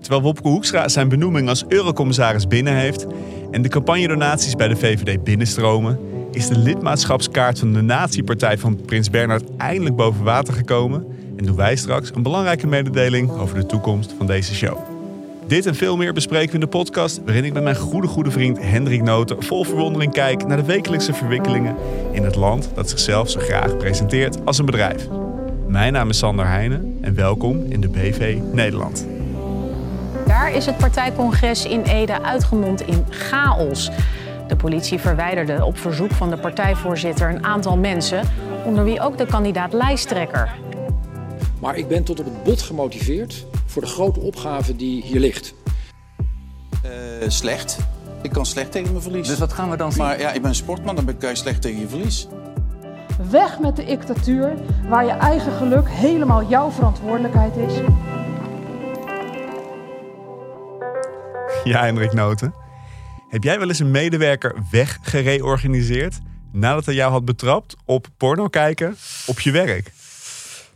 Terwijl Wopke Hoekstra zijn benoeming als eurocommissaris binnen heeft en de campagnedonaties bij de VVD binnenstromen, is de lidmaatschapskaart van de natiepartij van Prins Bernhard eindelijk boven water gekomen en doen wij straks een belangrijke mededeling over de toekomst van deze show. Dit en veel meer bespreken we in de podcast, waarin ik met mijn goede goede vriend Hendrik Noten vol verwondering kijk naar de wekelijkse verwikkelingen in het land dat zichzelf zo graag presenteert als een bedrijf. Mijn naam is Sander Heijnen en welkom in de BV Nederland. Daar is het partijcongres in Ede uitgemond in chaos. De politie verwijderde op verzoek van de partijvoorzitter een aantal mensen, onder wie ook de kandidaat lijsttrekker. Maar ik ben tot op het bot gemotiveerd voor de grote opgave die hier ligt. Uh, slecht. Ik kan slecht tegen mijn verlies. Dus wat gaan we dan zien? Maar ja, ik ben een sportman, dan kan je slecht tegen je verlies. Weg met de dictatuur, waar je eigen geluk helemaal jouw verantwoordelijkheid is. Ja, Hendrik Noten. Heb jij wel eens een medewerker weggereorganiseerd nadat hij jou had betrapt op porno kijken op je werk?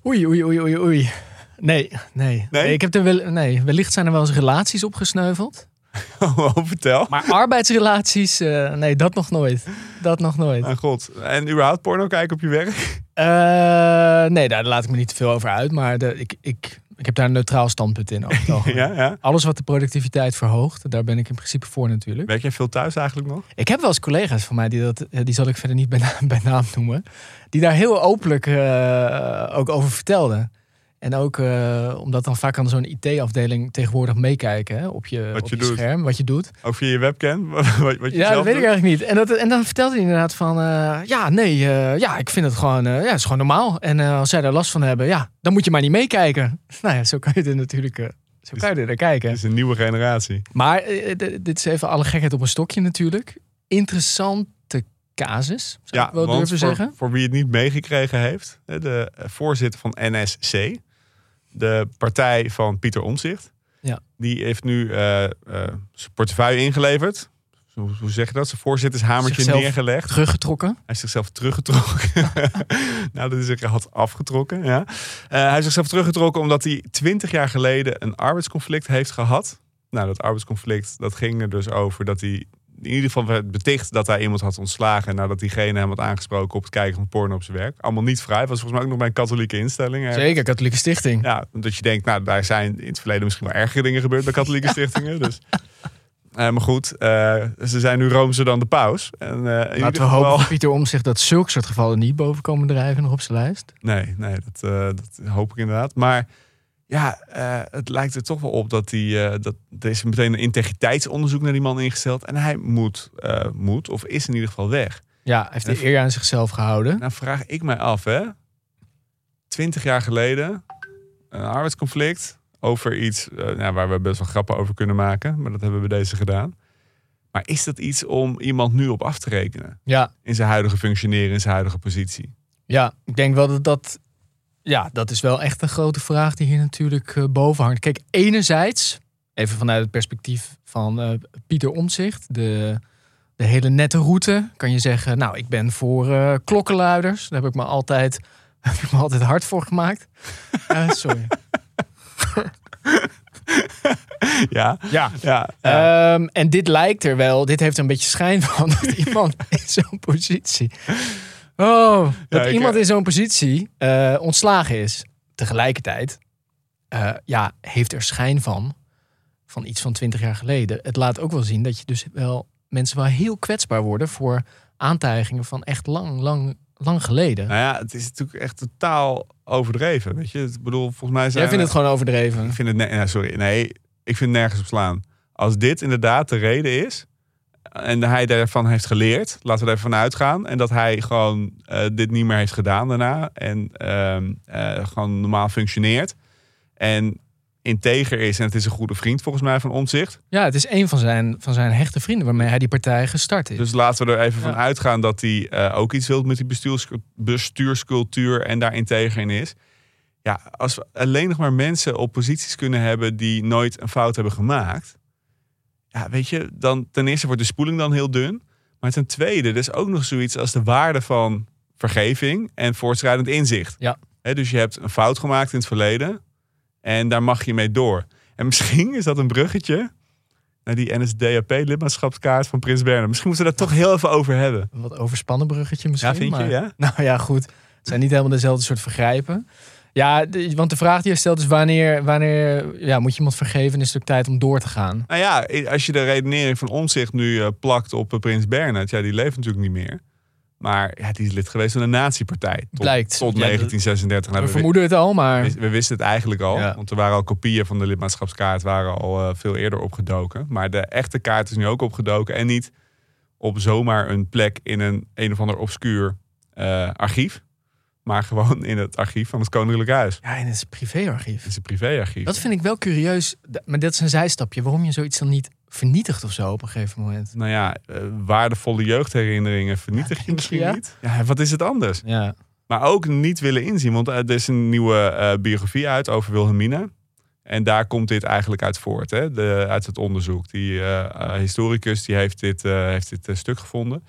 Oei, oei, oei, oei, oei. Nee, nee. nee? ik heb er wel, nee, wellicht zijn er wel eens relaties opgesneuveld. Oh, vertel. Maar arbeidsrelaties, uh, nee, dat nog nooit. Dat nog nooit. Mijn god. En überhaupt porno kijken op je werk? Uh, nee, daar laat ik me niet te veel over uit. Maar de, ik, ik, ik heb daar een neutraal standpunt in. ja, ja. Alles wat de productiviteit verhoogt, daar ben ik in principe voor natuurlijk. Werk jij veel thuis eigenlijk nog? Ik heb wel eens collega's van mij, die, dat, die zal ik verder niet bij naam, bij naam noemen. Die daar heel openlijk uh, ook over vertelden. En ook uh, omdat dan vaak aan zo'n IT-afdeling tegenwoordig meekijken hè, op je, wat op je, je scherm, wat je doet. Ook via je webcam? wat, wat je ja, dat weet doet? ik eigenlijk niet. En, dat, en dan vertelt hij inderdaad van, uh, ja, nee, uh, ja, ik vind het gewoon, ja, het is gewoon normaal. En als zij daar last van hebben, ja, dan moet je maar niet meekijken. Nou ja, zo kan je er natuurlijk, zo kan je er naar kijken. Het is een nieuwe generatie. Maar dit is even alle gekheid op een stokje natuurlijk. Interessante casus, zou ja, ik wel durven voor, zeggen. Voor wie het niet meegekregen heeft, de voorzitter van NSC, de partij van Pieter Omzicht. Ja. Die heeft nu uh, uh, zijn portefeuille ingeleverd. Hoe, hoe zeg je dat? Zijn voorzittershamertje Zichzelf neergelegd. Teruggetrokken. Hij heeft zichzelf teruggetrokken. nou, dat is zich had afgetrokken. Ja. Uh, hij heeft zichzelf teruggetrokken omdat hij twintig jaar geleden een arbeidsconflict heeft gehad. Nou, dat arbeidsconflict dat ging er dus over dat hij in ieder geval werd beticht dat hij iemand had ontslagen nadat diegene hem had aangesproken op het kijken van porno op zijn werk. Allemaal niet vrij. Was volgens mij ook nog bij een katholieke instelling. Zeker, katholieke stichting. Ja, dat je denkt, nou, daar zijn in het verleden misschien wel ergere dingen gebeurd bij katholieke stichtingen. Dus. Uh, maar goed, uh, ze zijn nu roomser dan de paus. En, uh, Laten we geval... hopen, Pieter Omzicht, dat zulke soort gevallen niet boven komen drijven nog op zijn lijst. Nee, nee dat, dat hoop ik inderdaad. Maar ja, uh, het lijkt er toch wel op dat hij. Uh, dat er is meteen een integriteitsonderzoek naar die man ingesteld. En hij moet, uh, moet of is in ieder geval weg. Ja, hij heeft de eer aan zichzelf gehouden. Nou, vraag ik mij af, hè. Twintig jaar geleden, een arbeidsconflict over iets nou, waar we best wel grappen over kunnen maken. Maar dat hebben we deze gedaan. Maar is dat iets om iemand nu op af te rekenen? Ja. In zijn huidige functioneren, in zijn huidige positie? Ja, ik denk wel dat dat ja, dat is wel echt een grote vraag die hier natuurlijk uh, boven hangt. Kijk, enerzijds, even vanuit het perspectief van uh, Pieter Omzicht, de, de hele nette route, kan je zeggen, nou, ik ben voor uh, klokkenluiders. Daar heb ik me altijd, heb ik me altijd hard voor gemaakt. sorry. ja, ja. ja, ja. Um, en dit lijkt er wel, dit heeft er een beetje schijn van dat iemand in zo'n positie Oh, dat Ja, iemand eh, in zo'n positie eh, ontslagen is. Tegelijkertijd eh, ja, heeft er schijn van, van iets van twintig jaar geleden. Het laat ook wel zien dat je dus wel mensen wel heel kwetsbaar worden voor aantijgingen van echt lang, lang, lang geleden. Nou ja, het is natuurlijk echt totaal overdreven. Weet je, ik bedoel, volgens mij zijn Jij vindt we- het gewoon overdreven. Ik vind het, ne- nou, sorry, nee, ik vind het nergens op slaan. Als dit inderdaad de reden is en hij daarvan heeft geleerd, laten we er even van uitgaan, en dat hij gewoon eh, dit niet meer heeft gedaan daarna en ehm, eh, gewoon normaal functioneert en integer is en het is een goede vriend volgens mij van omzicht. Ja, het is een van zijn, van zijn hechte vrienden waarmee hij die partij gestart is. Dus laten we er even Ja. van uitgaan dat hij eh, ook iets wil met die bestuurs, bestuurscultuur en daar integer in is. Ja, als we alleen nog maar mensen op posities kunnen hebben die nooit een fout hebben gemaakt. Ja, weet je, dan ten eerste wordt de spoeling dan heel dun. Maar ten tweede, er is ook nog zoiets als de waarde van vergeving en voortschrijdend inzicht. Ja. Dus je hebt een fout gemaakt in het verleden en daar mag je mee door. En misschien is dat een bruggetje naar die NSDAP-lidmaatschapskaart van Prins Bernhard. Misschien moeten we daar toch heel even over hebben. Een wat overspannen bruggetje misschien. Ja, vind je, maar- ja? Nou ja, goed. Het zijn niet helemaal dezelfde soort vergrijpen. Ja, de- want de vraag die je stelt is wanneer, wanneer ja, moet je iemand vergeven en is het ook tijd om door te gaan? Nou ja, als je de redenering van Omzicht nu eh, plakt op eh, Prins Bernhard, ja, die leeft natuurlijk niet meer. Maar ja, die is lid geweest van de nazi-partij. Tot, Blijkt. Tot Ja, dat- 1936. Nou, We we, vermoeden het al, maar we, we wisten het eigenlijk al. Ja. Want er waren al kopieën van de lidmaatschapskaart waren al eh, veel eerder opgedoken. Maar de echte kaart is nu ook opgedoken. En niet op zomaar een plek in een een of ander obscuur archief. Maar gewoon in het archief van het Koninklijk Huis. ja, in het privéarchief. Het is een privéarchief. Dat vind ik wel curieus, maar dat is een zijstapje. Waarom je zoiets dan niet vernietigt of zo op een gegeven moment? Nou ja, eh, waardevolle jeugdherinneringen vernietig Ja, je misschien ja? niet. Ja, wat is het anders? Ja, Maar ook niet willen inzien. Want eh, er is een nieuwe eh, biografie uit over Wilhelmina. En daar komt dit eigenlijk uit voort. Hè? De, uit het onderzoek. Die historicus die heeft dit, heeft dit stuk gevonden.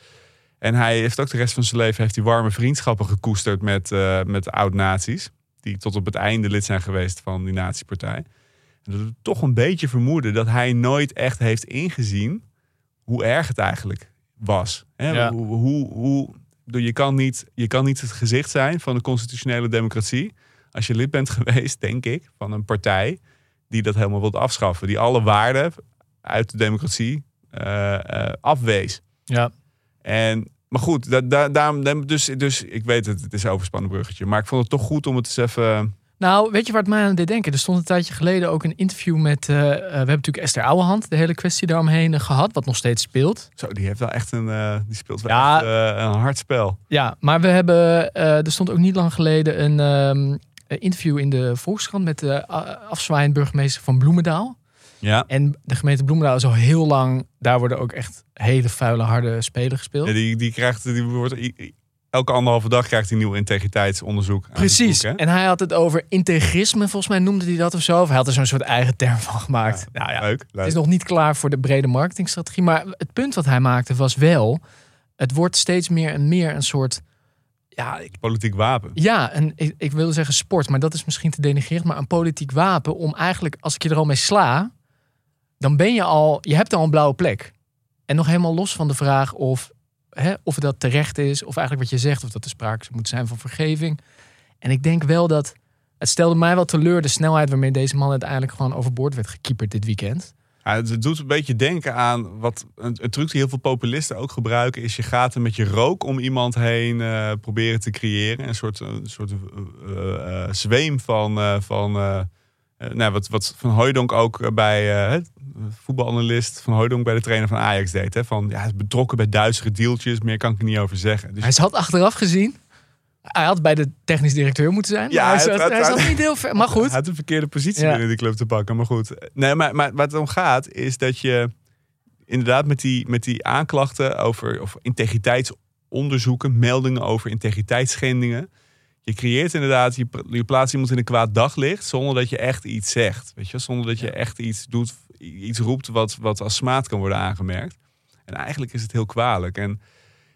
En hij heeft ook de rest van zijn leven heeft hij warme vriendschappen gekoesterd met, eh, met oud-nazi's. Die tot op het einde lid zijn geweest van die nazi-partij. En dat doet toch een beetje vermoeden dat hij nooit echt heeft ingezien hoe erg het eigenlijk was. Hè? Ja. Hoe, hoe, hoe, je, kan niet, je kan niet het gezicht zijn van de constitutionele democratie. Als je lid bent geweest, denk ik, van een partij die dat helemaal wil afschaffen. Die alle waarden uit de democratie eh, eh, afwees. ja. En, maar goed, da, da- daarom, dus, dus ik weet het, het is overspannen bruggetje. Maar ik vond het toch goed om het eens even... Nou, weet je waar het mij aan deed denken? Er stond een tijdje geleden ook een interview met... eh, we hebben natuurlijk Esther Ouwehand, de hele kwestie daaromheen eh, gehad, wat nog steeds speelt. Zo, die heeft wel echt een... die speelt wel Ja. echt een hard spel. Ja, maar we hebben, er stond ook niet lang geleden een ehm, interview in de Volkskrant met de uh, afzwaaiend burgemeester van Bloemendaal. Ja. En de gemeente Bloemendaal is al heel lang, daar worden ook echt hele vuile, harde spelen gespeeld. Ja, die, die krijgt, die wordt, elke anderhalve dag krijgt hij nieuw integriteitsonderzoek. Precies. boek, en hij had het over integrisme, volgens mij noemde hij dat of zo. Of hij had er zo'n soort eigen term van gemaakt. nou ja, Leuk, leuk. Het is nog niet klaar voor de brede marketingstrategie. Maar het punt wat hij maakte was wel... het wordt steeds meer en meer een soort... Ja, ik, Politiek wapen. ja een, ik, ik wilde zeggen sport, maar dat is misschien te denigrerend. Maar een politiek wapen om eigenlijk, als ik je er al mee sla... dan ben je al... Je hebt al een blauwe plek. En nog helemaal los van de vraag of, hè, of dat terecht is... of eigenlijk wat je zegt, of dat er sprake moet zijn van vergeving. En ik denk wel dat... Het stelde mij wel teleur de snelheid waarmee deze man uiteindelijk gewoon overboord werd gekieperd dit weekend. Ja, het doet een beetje denken aan wat een, truc die heel veel populisten ook gebruiken, is je gaat er met je rook om iemand heen eh, proberen te creëren. Een soort, een soort eh, zweem van, van nou, wat, wat Van Hooijdonk ook bij eh, het voetbalanalist Van Hooijdonk bij de trainer van Ajax deed. Hè? Van ja, hij is betrokken bij duistere deeltjes, meer kan ik er niet over zeggen. Dus Hij zat achteraf gezien. Hij had bij de technisch directeur moeten zijn. Ja, hij, zat, hij zat niet heel ver. Maar Hij goed. had een verkeerde positie Ja. binnen die club te pakken. Maar goed. Nee, maar, maar waar het om gaat is dat je inderdaad met die, met die aanklachten over of integriteitsonderzoeken, meldingen over integriteitsschendingen. Je creëert inderdaad, je, je plaatst iemand in een kwaad daglicht zonder dat je echt iets zegt. Weet je? Zonder dat je echt iets doet, iets roept wat, wat als smaad kan worden aangemerkt. En eigenlijk is het heel kwalijk. En,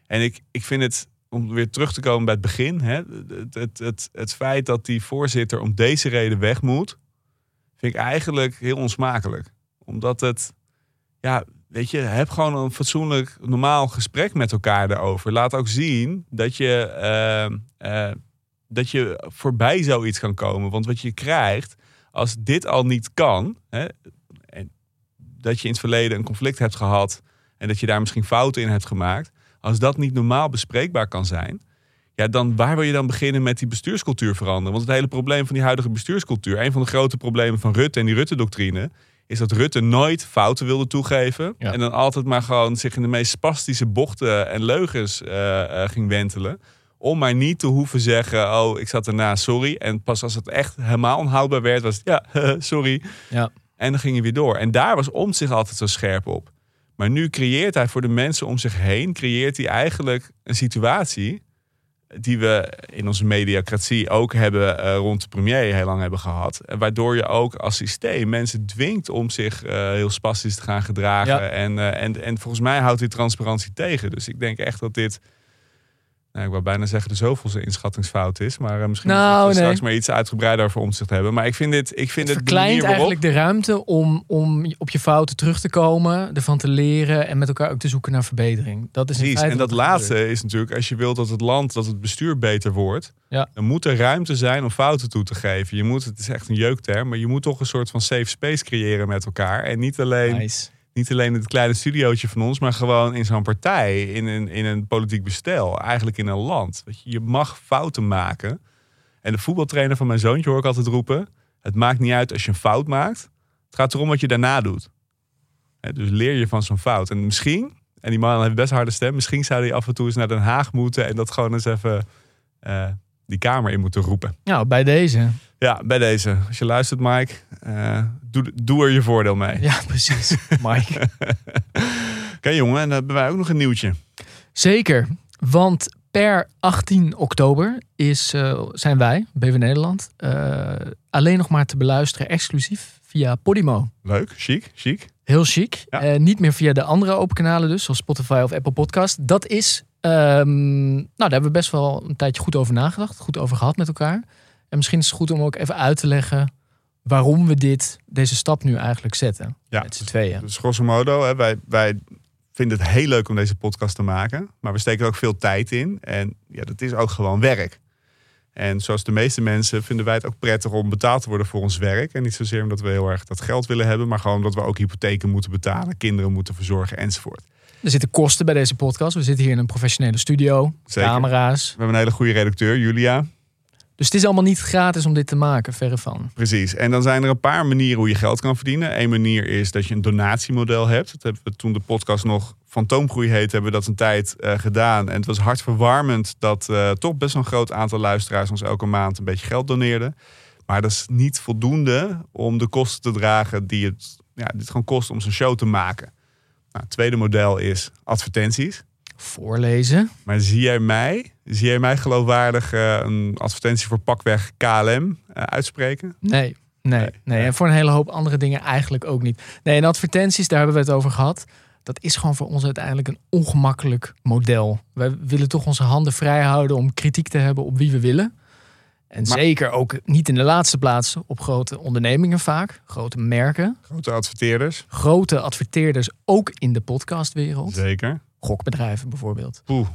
en ik, ik vind het, om weer terug te komen bij het begin, hè, het, het, het, het feit dat die voorzitter om deze reden weg moet, vind ik eigenlijk heel onsmakelijk. Omdat het, ja, weet je, heb gewoon een fatsoenlijk, normaal gesprek met elkaar daarover. Laat ook zien dat je, eh, eh, dat je voorbij zoiets kan komen. Want wat je krijgt, als dit al niet kan, hè, en dat je in het verleden een conflict hebt gehad en dat je daar misschien fouten in hebt gemaakt, als dat niet normaal bespreekbaar kan zijn, ja, dan waar wil je dan beginnen met die bestuurscultuur veranderen? Want het hele probleem van die huidige bestuurscultuur, een van de grote problemen van Rutte en die Rutte-doctrine, is dat Rutte nooit fouten wilde toegeven. Ja. En dan altijd maar gewoon zich in de meest spastische bochten en leugens eh, eh, ging wentelen. Om maar niet te hoeven zeggen, oh, ik zat erna, sorry. En pas als het echt helemaal onhoudbaar werd, was het, ja, sorry. Ja. En dan ging hij weer door. En daar was om zich altijd zo scherp op. Maar nu creëert hij voor de mensen om zich heen, creëert hij eigenlijk een situatie die we in onze mediacratie ook hebben eh, rond de premier heel lang hebben gehad. En Waardoor je ook als systeem mensen dwingt om zich eh, heel spastisch te gaan gedragen. Ja. En, eh, en, en volgens mij houdt dit transparantie tegen. Dus ik denk echt dat dit Nou, ik wou bijna zeggen de zoveelste inschattingsfout is. Maar eh, misschien Nou, nee. straks maar iets uitgebreider over omzicht hebben. Maar ik vind dit, ik vind Het het de verkleint waarop- eigenlijk de ruimte om, om op je fouten terug te komen, ervan te leren en met elkaar ook te zoeken naar verbetering. Dat is Precies. En dat laatste gebeurt. is natuurlijk, als je wilt dat het land, dat het bestuur beter wordt, Ja. dan moet er ruimte zijn om fouten toe te geven. Je moet, het is echt een jeukterm, maar je moet toch een soort van safe space creëren met elkaar. En niet alleen, Nice. Niet alleen het kleine studiootje van ons, maar gewoon in zo'n partij, in een, in een politiek bestel, eigenlijk in een land. Je, mag fouten maken. En de voetbaltrainer van mijn zoontje hoor ik altijd roepen, het maakt niet uit als je een fout maakt. Het gaat erom wat je daarna doet. Dus leer je van zo'n fout. En misschien, en die man heeft best harde stem, misschien zou hij af en toe eens naar Den Haag moeten en dat gewoon eens even eh, die kamer in moeten roepen. Nou, bij deze. Ja, bij deze. Als je luistert, Mike, eh, doe, doe er je voordeel mee. Ja, precies. Mike. Oké, jongen, en dan hebben wij ook nog een nieuwtje. Zeker, want per 18 oktober is, eh, zijn wij, BV Nederland, eh, alleen nog maar te beluisteren exclusief via Podimo. Leuk, chic, chic. Heel chic. Ja. Niet meer via de andere open kanalen dus, zoals Spotify of Apple Podcast. Dat is, ehm, nou daar hebben we best wel een tijdje goed over nagedacht, goed over gehad met elkaar. En misschien is het goed om ook even uit te leggen waarom we dit, deze stap nu eigenlijk zetten. Ja. Met z'n tweeën. Dus grosso modo, hè, wij, wij vinden het heel leuk om deze podcast te maken. Maar we steken er ook veel tijd in. En ja, dat is ook gewoon werk. En zoals de meeste mensen vinden wij het ook prettig om betaald te worden voor ons werk. En niet zozeer omdat we heel erg dat geld willen hebben. Maar gewoon omdat we ook hypotheken moeten betalen. Kinderen moeten verzorgen enzovoort. Er zitten kosten bij deze podcast. We zitten hier in een professionele studio, Zeker. camera's. We hebben een hele goede redacteur, Julia. Dus het is allemaal niet gratis om dit te maken, verre van. Precies. En dan zijn er een paar manieren hoe je geld kan verdienen. Eén manier is dat je een donatiemodel hebt. Dat hebben we toen de podcast nog Fantoomgroei heet, hebben we dat een tijd eh, gedaan. En het was hartverwarmend dat eh, toch best een groot aantal luisteraars ons elke maand een beetje geld doneerden. Maar dat is niet voldoende om de kosten te dragen die het ja, dit gewoon kost om zo'n show te maken. Nou, het tweede model is advertenties. Voorlezen. Maar zie jij mij, zie jij mij geloofwaardig eh, een advertentie voor pakweg KLM eh, uitspreken? Nee, nee, nee, nee. En voor een hele hoop andere dingen eigenlijk ook niet. Nee, en advertenties, daar hebben we het over gehad. Dat is gewoon voor ons uiteindelijk een ongemakkelijk model. Wij willen toch onze handen vrij houden om kritiek te hebben op wie we willen. En Maar- zeker ook niet in de laatste plaats op grote ondernemingen vaak. Grote merken. Grote adverteerders. Grote adverteerders ook in de podcastwereld. Zeker. Gokbedrijven bijvoorbeeld. Poeh,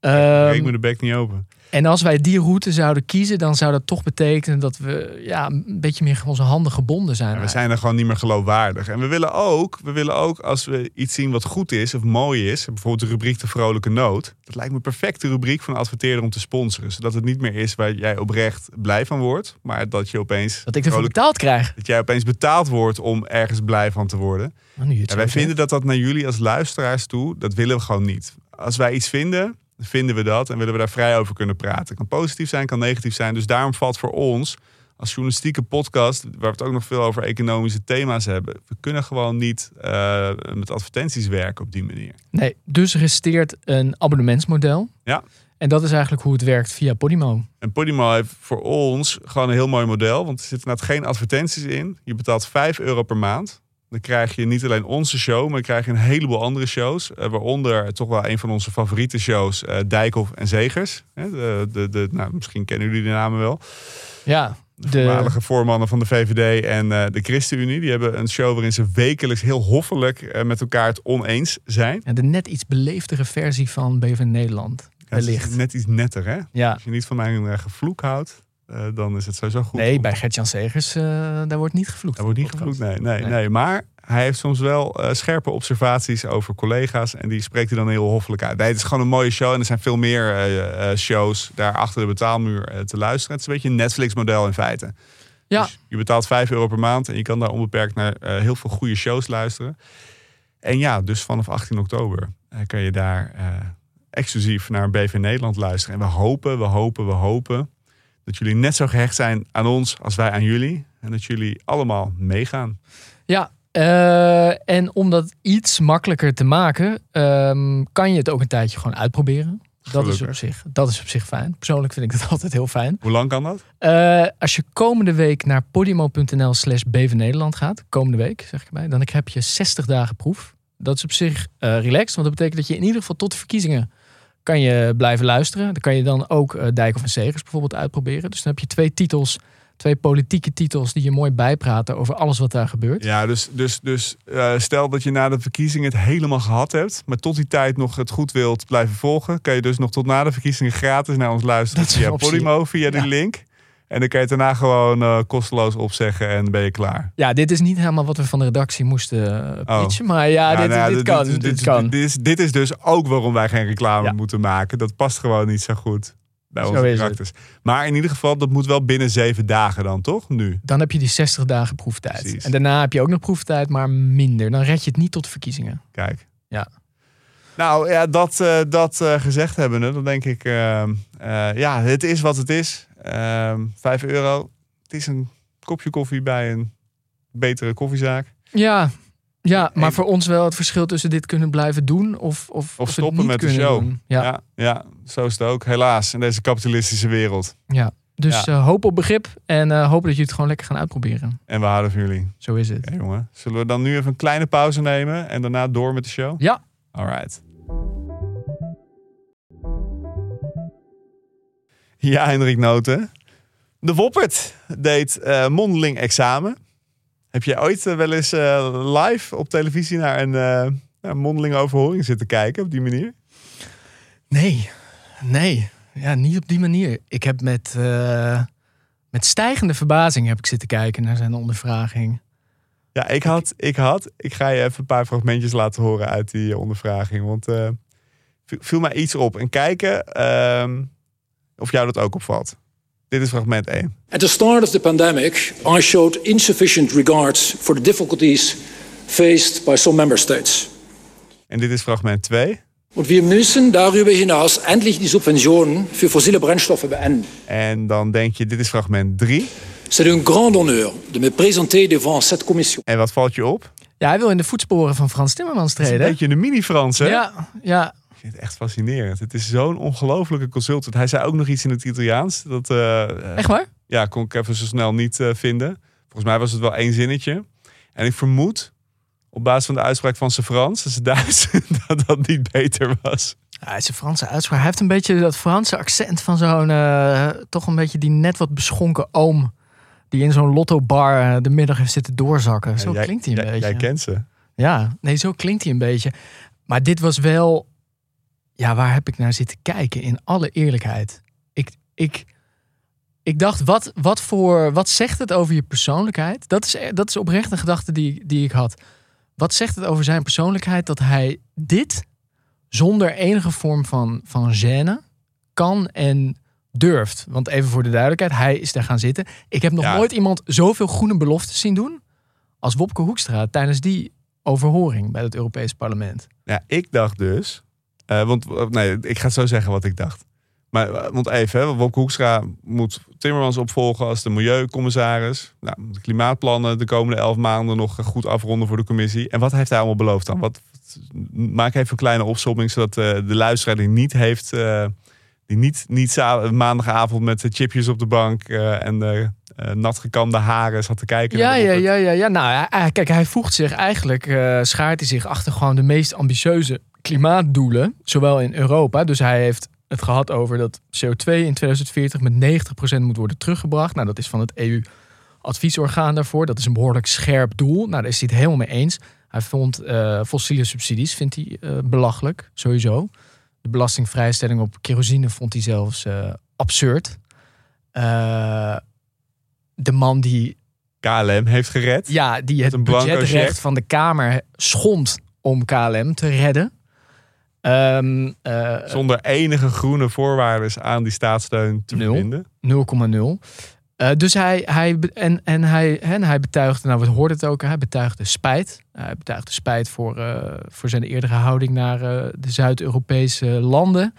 Ehm, ik moet de bek niet open. En als wij die route zouden kiezen, dan zou dat toch betekenen dat we ja, een beetje meer onze handen gebonden zijn. Ja, we zijn er gewoon niet meer geloofwaardig. En we willen ook, we willen ook als we iets zien wat goed is of mooi is, bijvoorbeeld de rubriek De Vrolijke Noot. Dat lijkt me een perfecte rubriek van adverteerder om te sponsoren. Zodat het niet meer is waar jij oprecht blij van wordt, maar dat je opeens, Dat ik ervoor betaald krijg. dat jij opeens betaald wordt om ergens blij van te worden. Nou, Ja, zo wij vinden dat dat naar jullie als luisteraars toe, dat willen we gewoon niet. Als wij iets vinden, vinden we dat en willen we daar vrij over kunnen praten. Het kan positief zijn, kan negatief zijn. Dus daarom valt voor ons als journalistieke podcast, waar we het ook nog veel over economische thema's hebben, we kunnen gewoon niet eh, met advertenties werken op die manier. Nee, dus resteert een abonnementsmodel. Ja. En dat is eigenlijk hoe het werkt via Podimo. En Podimo heeft voor ons gewoon een heel mooi model, want er zitten net geen advertenties in. Je betaalt 5 euro per maand. Dan krijg je niet alleen onze show, maar dan krijg je een heleboel andere shows. eh, waaronder toch wel een van onze favoriete shows, eh Dijkhoff en Zegers. Hè, De, de, de, nou, misschien kennen jullie de namen wel. Ja, De, voormalige voormannen van de VVD en eh, de ChristenUnie. Die hebben een show waarin ze wekelijks heel hoffelijk met elkaar het oneens zijn. ja, de net iets beleefdere versie van BV Nederland. Ja, het is Wellicht. net iets netter, hè? Ja. Als je niet van mijn uh, gevloek houdt, uh, dan is het sowieso goed. Nee, om- bij Gert-Jan Segers, uh, daar wordt niet gevloekt. Daar wordt niet gevloekt, nee, nee, Nee. nee. Maar hij heeft soms wel uh, scherpe observaties over collega's. En die spreekt hij dan heel hoffelijk uit. Nee, het is gewoon een mooie show. En er zijn veel meer uh, shows daar achter de betaalmuur uh, te luisteren. Het is een beetje een Netflix-model in feite. Ja. Dus je betaalt 5 euro per maand. En je kan daar onbeperkt naar uh, heel veel goede shows luisteren. En ja, dus vanaf 18 oktober uh, kan je daar uh, exclusief naar BV Nederland luisteren. En we hopen, we hopen, we hopen dat jullie net zo gehecht zijn aan ons als wij aan jullie. En dat jullie allemaal meegaan. Ja, uh, en om dat iets makkelijker te maken, um, kan je het ook een tijdje gewoon uitproberen. Dat is, op zich, dat is op zich fijn. Persoonlijk vind ik dat altijd heel fijn. Hoe lang kan dat? Uh, als je komende week naar podimo.nl slash Nederland gaat, komende week zeg ik erbij, dan heb je 60 dagen proef. Dat is op zich uh, relaxed, want dat betekent dat je in ieder geval tot de verkiezingen kan je blijven luisteren. Dan kan je dan ook uh, Dijkhoff en Segers bijvoorbeeld uitproberen. Dus dan heb je twee titels, twee politieke titels die je mooi bijpraten over alles wat daar gebeurt. Ja, dus, dus, dus uh, stel dat je na de verkiezingen het helemaal gehad hebt, maar tot die tijd nog het goed wilt blijven volgen, kan je dus nog tot na de verkiezingen gratis naar ons luisteren via. Podimo, via die Ja. link. En dan kan je het daarna gewoon eh, kosteloos opzeggen en ben je klaar. Ja, dit is niet helemaal wat we van de redactie moesten uh, Oh. pitchen. Maar ja, dit, nou ja, dit, kan. Dit, dit, kan. Dit is, dit is dus ook waarom wij geen reclame Ja. moeten maken. Dat past gewoon niet zo goed bij Zo onze karakters. Maar in ieder geval, dat moet wel binnen zeven dagen dan, toch? Nu. Dan heb je die 60 dagen proeftijd. Precies. En daarna heb je ook nog proeftijd, maar minder. Dan red je het niet tot verkiezingen. Kijk. Ja. Nou ja, dat, eh, dat eh, gezegd hebbende, dan denk ik, eh, eh, ja, het is wat het is. Ehm vijf euro, het is een kopje koffie bij een betere koffiezaak. Ja, ja maar En- voor ons wel het verschil tussen dit kunnen blijven doen of, of, stoppen met de show. Ja, Ja, ja, zo is het ook. Helaas, in deze kapitalistische wereld. Dus Ja. hoop op begrip en hoop dat jullie het gewoon lekker gaan uitproberen. En we houden van jullie. Zo is het. Jongen. Zullen we dan nu even een kleine pauze nemen en daarna door met de show? Ja. Alright. Ja, Hendrik Noten. De Woppert deed eh, mondeling examen. Heb je ooit eh, wel eens eh, live op televisie naar een, naar een mondelinge overhoring zitten kijken op die manier? Nee, nee. Ja, niet op die manier. Ik heb met, met stijgende verbazing heb ik zitten kijken naar zijn ondervraging. Ja, ik had, ik had. Ik ga je even een paar fragmentjes laten horen uit die ondervraging. Want viel- viel mij iets op. En kijken ehm, of jou dat ook opvalt. Dit is fragment 1. At the start of the pandemic, I showed insufficient regard for the difficulties faced by some member states. En dit is fragment 2. Und wir müssen darüber hinaus endlich die Subventionen für fossile Brennstoffe beenden. En dan denk je, dit is fragment 3. C'est un grand honneur de me présenter devant cette commission. En wat valt je op? Ja, hij wil in de voetsporen van Frans Timmermans Het is een treden. beetje een mini-Frans, hè? Ja, ja. Ik vind het echt fascinerend. Het is zo'n ongelofelijke consultant. Hij zei ook nog iets in het Italiaans. Dat, eh, Echt waar? Ja, kon ik even zo snel niet eh, vinden. Volgens mij was het wel één zinnetje. En ik vermoed, op basis van de uitspraak van zijn Frans, zijn Duits, dat dat niet beter was. Ja, hij is een Franse uitspraak. Hij heeft een beetje dat Franse accent van zo'n... eh, toch een beetje die net wat beschonken oom... die in zo'n lotto-bar eh, de middag heeft zitten doorzakken. Zo Ja, jij- klinkt hij een jij, beetje. Jij kent ze. Ja, nee, zo klinkt hij een beetje. Maar dit was wel... Ja, waar heb ik naar zitten kijken? In alle eerlijkheid. Ik, ik, ik dacht, wat, wat, voor, wat zegt het over je persoonlijkheid? Dat is, dat is oprecht een gedachte die, die ik had. Wat zegt het over zijn persoonlijkheid dat hij dit zonder enige vorm van, van gêne kan en durft? Want even voor de duidelijkheid, hij is daar gaan zitten. Ik heb nog Ja. nooit iemand zoveel groene beloftes zien doen als Wopke Hoekstra tijdens die overhoring bij het Europees Parlement. Ja, ik dacht dus... eh, want eh, nee, ik ga zo zeggen wat ik dacht. Maar, eh, want even, hè, Wopke Hoekstra moet Timmermans opvolgen als de milieucommissaris. Nou, de klimaatplannen de komende elf maanden nog goed afronden voor de commissie. En wat heeft hij allemaal beloofd dan? Wat, maak even een kleine opsomming, zodat de luisteraar die niet heeft... die niet, niet maandagavond met de chipjes op de bank en de natgekamde haren zat te kijken. Ja, ja, ja, ja, ja. Nou, kijk, hij voegt zich eigenlijk, schaart hij zich achter gewoon de meest ambitieuze klimaatdoelen, zowel in Europa. Dus hij heeft het gehad over dat CO2 in 2040 met 90% moet worden teruggebracht. Nou, dat is van het EU-adviesorgaan daarvoor. Dat is een behoorlijk scherp doel. Nou, daar is hij het helemaal mee eens. Hij vond eh, fossiele subsidies vindt hij, eh, belachelijk, sowieso. De belastingvrijstelling op kerosine vond hij zelfs eh, absurd. De man die KLM heeft gered. ja, die het budgetrecht van de Kamer schond om KLM te redden. Ehm, eh, Zonder enige groene voorwaarden aan die staatssteun te Nul. verbinden. 0,0. Eh, dus hij, hij, en, en, hij, en hij betuigde, nou we hoorden het ook, hij betuigde spijt. Hij betuigde spijt voor, eh, voor zijn eerdere houding naar de Zuid-Europese landen.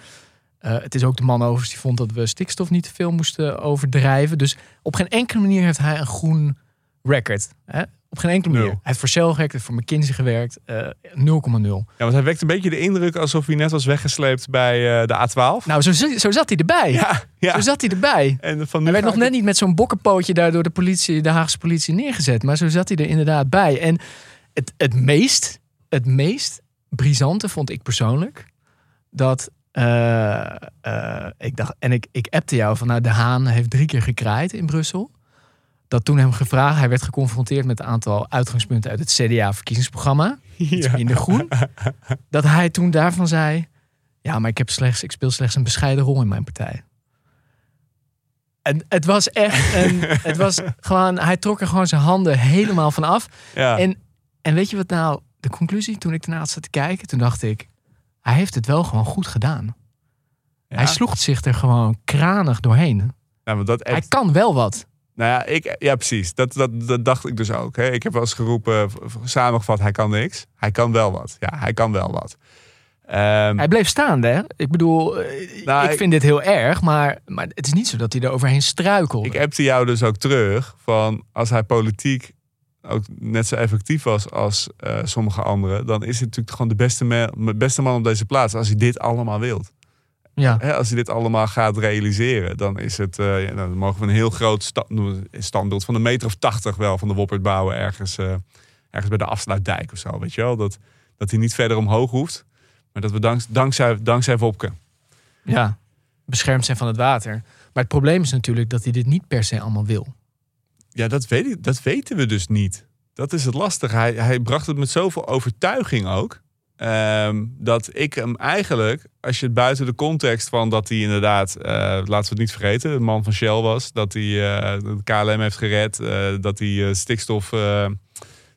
Het is ook de man overigens die vond dat we stikstof niet te veel moesten overdrijven. Dus op geen enkele manier heeft hij een groen record. Hè? Op geen enkele manier. Nul. Hij heeft voor Shell gewerkt, heeft voor McKinsey gewerkt. eh 0,0. Ja, want hij wekt een beetje de indruk alsof hij net was weggesleept bij eh, de A12. Nou, zo, zo zat hij erbij. ja, ja. Zo zat hij erbij. En van Hij werd nog ik net niet met zo'n bokkenpootje daar door de politie, de Haagse politie neergezet. Maar zo zat hij er inderdaad bij. En het, het meest, het meest brisante vond ik persoonlijk dat eh, eh, ik dacht, en ik, ik appte jou van, nou, De Haan heeft drie keer gekraaid in Brussel. Dat toen hem gevraagd, hij werd geconfronteerd met een aantal uitgangspunten uit het CDA-verkiezingsprogramma. Iets Ja. minder groen. Dat hij toen daarvan zei, ja, maar ik, heb slechts, ik speel slechts een bescheiden rol in mijn partij. En het was echt, een, het was gewoon, hij trok er gewoon zijn handen helemaal van af. Ja. En, en weet je wat nou de conclusie? Toen ik daarna zat te kijken, toen dacht ik, hij heeft het wel gewoon goed gedaan. Ja. Hij sloeg zich er gewoon kranig doorheen. Nou, maar dat Hij kan wel wat. Nou ja, ik, ja precies. Dat, dat, dat dacht ik dus ook. Hè. Ik heb wel eens geroepen, samengevat, hij kan niks. Hij kan wel wat. Ja, hij kan wel wat. Ehm, Hij bleef staande, hè? Ik bedoel, eh, Nou, ik ik- vind dit heel erg, maar, maar het is niet zo dat hij er overheen struikelde. ik appte jou dus ook terug van als hij politiek ook net zo effectief was als eh, sommige anderen, dan is hij natuurlijk gewoon de beste, me- beste man op deze plaats als hij dit allemaal wilt. Ja. Hè, als hij dit allemaal gaat realiseren, dan is het, eh, ja, dan mogen we een heel groot sta- standbeeld van een meter of tachtig wel van de Woppert bouwen ergens, eh, ergens bij de afsluitdijk of zo, weet je wel? Dat, dat hij niet verder omhoog hoeft, maar dat we dank, dankzij, dankzij Wopke. ja, beschermd zijn van het water. Maar het probleem is natuurlijk dat hij dit niet per se allemaal wil. Ja, dat, weet dat weten we dus niet. Dat is het lastige. Hij, hij bracht het met zoveel overtuiging ook. Ehm, dat ik hem eigenlijk, als je het buiten de context van dat hij inderdaad, eh, laten we het niet vergeten, de man van Shell was, dat hij eh, de KLM heeft gered, eh, dat hij eh, stikstof, eh,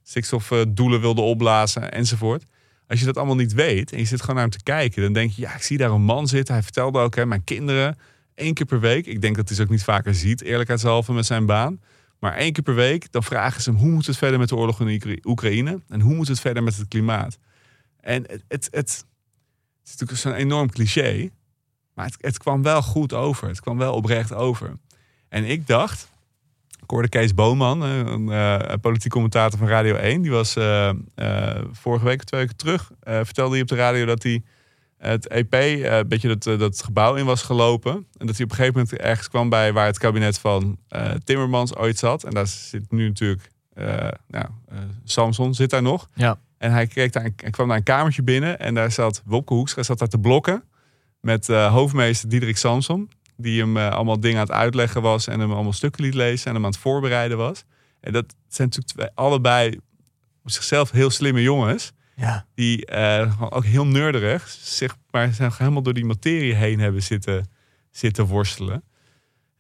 stikstofdoelen wilde opblazen enzovoort. Als je dat allemaal niet weet en je zit gewoon naar hem te kijken, dan denk je, ja, ik zie daar een man zitten. Hij vertelde ook, hè, mijn kinderen, één keer per week. Ik denk dat hij ze ook niet vaker ziet, eerlijkheidshalve met zijn baan. Maar één keer per week, dan vragen ze hem hoe moet het verder met de oorlog in Oekra- Oekraïne en hoe moet het verder met het klimaat. En het, is natuurlijk zo'n enorm cliché, maar het, het kwam wel goed over. Het kwam wel oprecht over. En ik dacht, ik hoorde Kees Boonman, eh, een eh, politiek commentator van Radio 1, die was eh, vorige week twee weken terug, vertelde hij op de radio dat hij het EP een beetje dat, dat gebouw in was gelopen. En dat hij op een gegeven moment ergens kwam bij waar het kabinet van Timmermans ooit zat. En daar zit nu natuurlijk nou, Samson zit daar nog. Ja. En hij, kreeg daar, hij kwam naar een kamertje binnen en daar zat Wopke Hoekstra zat daar te blokken met eh, hoofdmeester Diederik Samson. Die hem eh, allemaal dingen aan het uitleggen was en hem allemaal stukken liet lezen en hem aan het voorbereiden was. En dat zijn natuurlijk twee, allebei op zichzelf heel slimme jongens Ja. die eh, ook heel nerderig, zeg maar, zijn helemaal door die materie heen hebben zitten, zitten worstelen.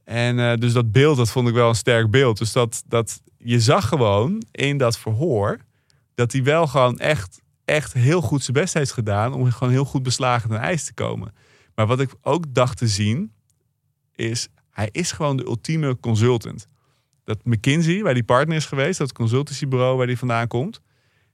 En dus dat beeld, dat vond ik wel een sterk beeld. Dus dat, dat je zag gewoon in dat verhoor dat hij wel gewoon echt, echt heel goed zijn best heeft gedaan om gewoon heel goed beslagen ten ijs te komen. Maar wat ik ook dacht te zien, is hij is gewoon de ultieme consultant. Dat McKinsey, waar die partner is geweest, dat consultancybureau waar die vandaan komt,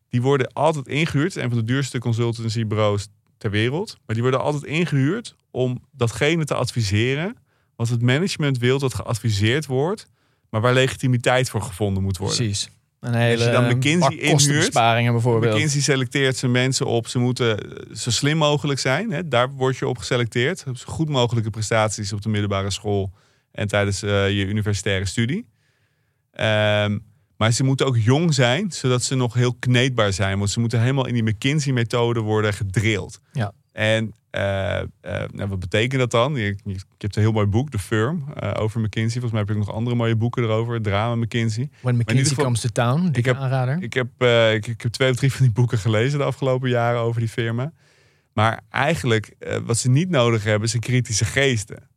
die worden altijd ingehuurd. Een van de duurste consultancybureaus ter wereld. Maar die worden altijd ingehuurd om datgene te adviseren wat het management wil dat geadviseerd wordt, maar waar legitimiteit voor gevonden moet worden. Precies. Een hele je dan McKinsey kostenbesparingen bijvoorbeeld. McKinsey selecteert zijn mensen op. Ze moeten zo slim mogelijk zijn. Hè? Daar word je op geselecteerd. Zo goed mogelijke prestaties op de middelbare school en tijdens eh, je universitaire studie. Ehm, maar ze moeten ook jong zijn, zodat ze nog heel kneedbaar zijn. Want ze moeten helemaal in die McKinsey-methode worden gedrild. Ja. En nou, wat betekent dat dan? Je, hebt een heel mooi boek, The Firm, eh, over McKinsey. Volgens mij heb ik nog andere mooie boeken erover. Het drama McKinsey. When McKinsey geval- comes to town, Ik heb- aanrader. Ik heb, ik, ik heb twee of drie van die boeken gelezen de afgelopen jaren over die firma. Maar eigenlijk, wat ze niet nodig hebben, zijn kritische geesten.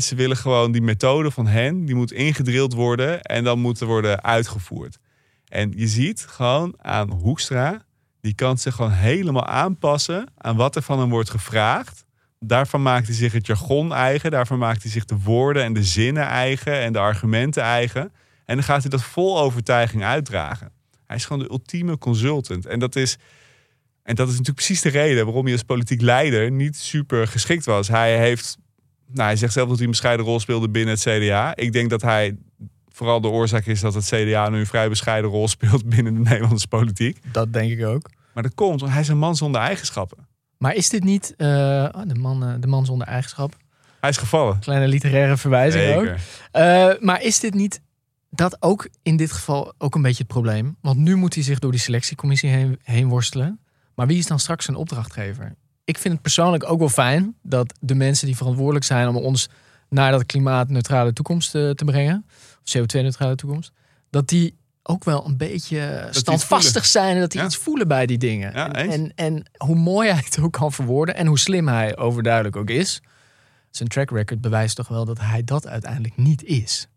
Ze willen gewoon die methode van hen, die moet ingedrild worden en dan moet er worden uitgevoerd. En je ziet gewoon aan Hoekstra, die kan zich gewoon helemaal aanpassen aan wat er van hem wordt gevraagd. Daarvan maakt hij zich het jargon eigen, daarvan maakt hij zich de woorden en de zinnen eigen en de argumenten eigen. En dan gaat hij dat vol overtuiging uitdragen. Hij is gewoon de ultieme consultant. En dat is, en dat is natuurlijk precies de reden waarom hij als politiek leider niet super geschikt was. Hij heeft, nou, hij zegt zelf dat hij een bescheiden rol speelde binnen het CDA. Ik denk dat hij vooral de oorzaak is dat het CDA nu een vrij bescheiden rol speelt binnen de Nederlandse politiek. Dat denk ik ook. Maar dat komt, want hij is een man zonder eigenschappen. Maar is dit niet eh, oh, de, man, eh, de man zonder eigenschap? Hij is gevallen. Kleine literaire verwijzing ook. Eh, maar is dit niet dat ook in dit geval ook een beetje het probleem? Want nu moet hij zich door die selectiecommissie heen, heen worstelen. Maar wie is dan straks zijn opdrachtgever? ik vind het persoonlijk ook wel fijn dat de mensen die verantwoordelijk zijn om ons naar dat klimaatneutrale toekomst te brengen, CO2-neutrale toekomst, dat die ook wel een beetje standvastig zijn en dat die Ja. iets voelen bij die dingen. Ja, en, en, en hoe mooi hij het ook kan verwoorden en hoe slim hij overduidelijk ook is, zijn track record bewijst toch wel dat hij dat uiteindelijk niet is.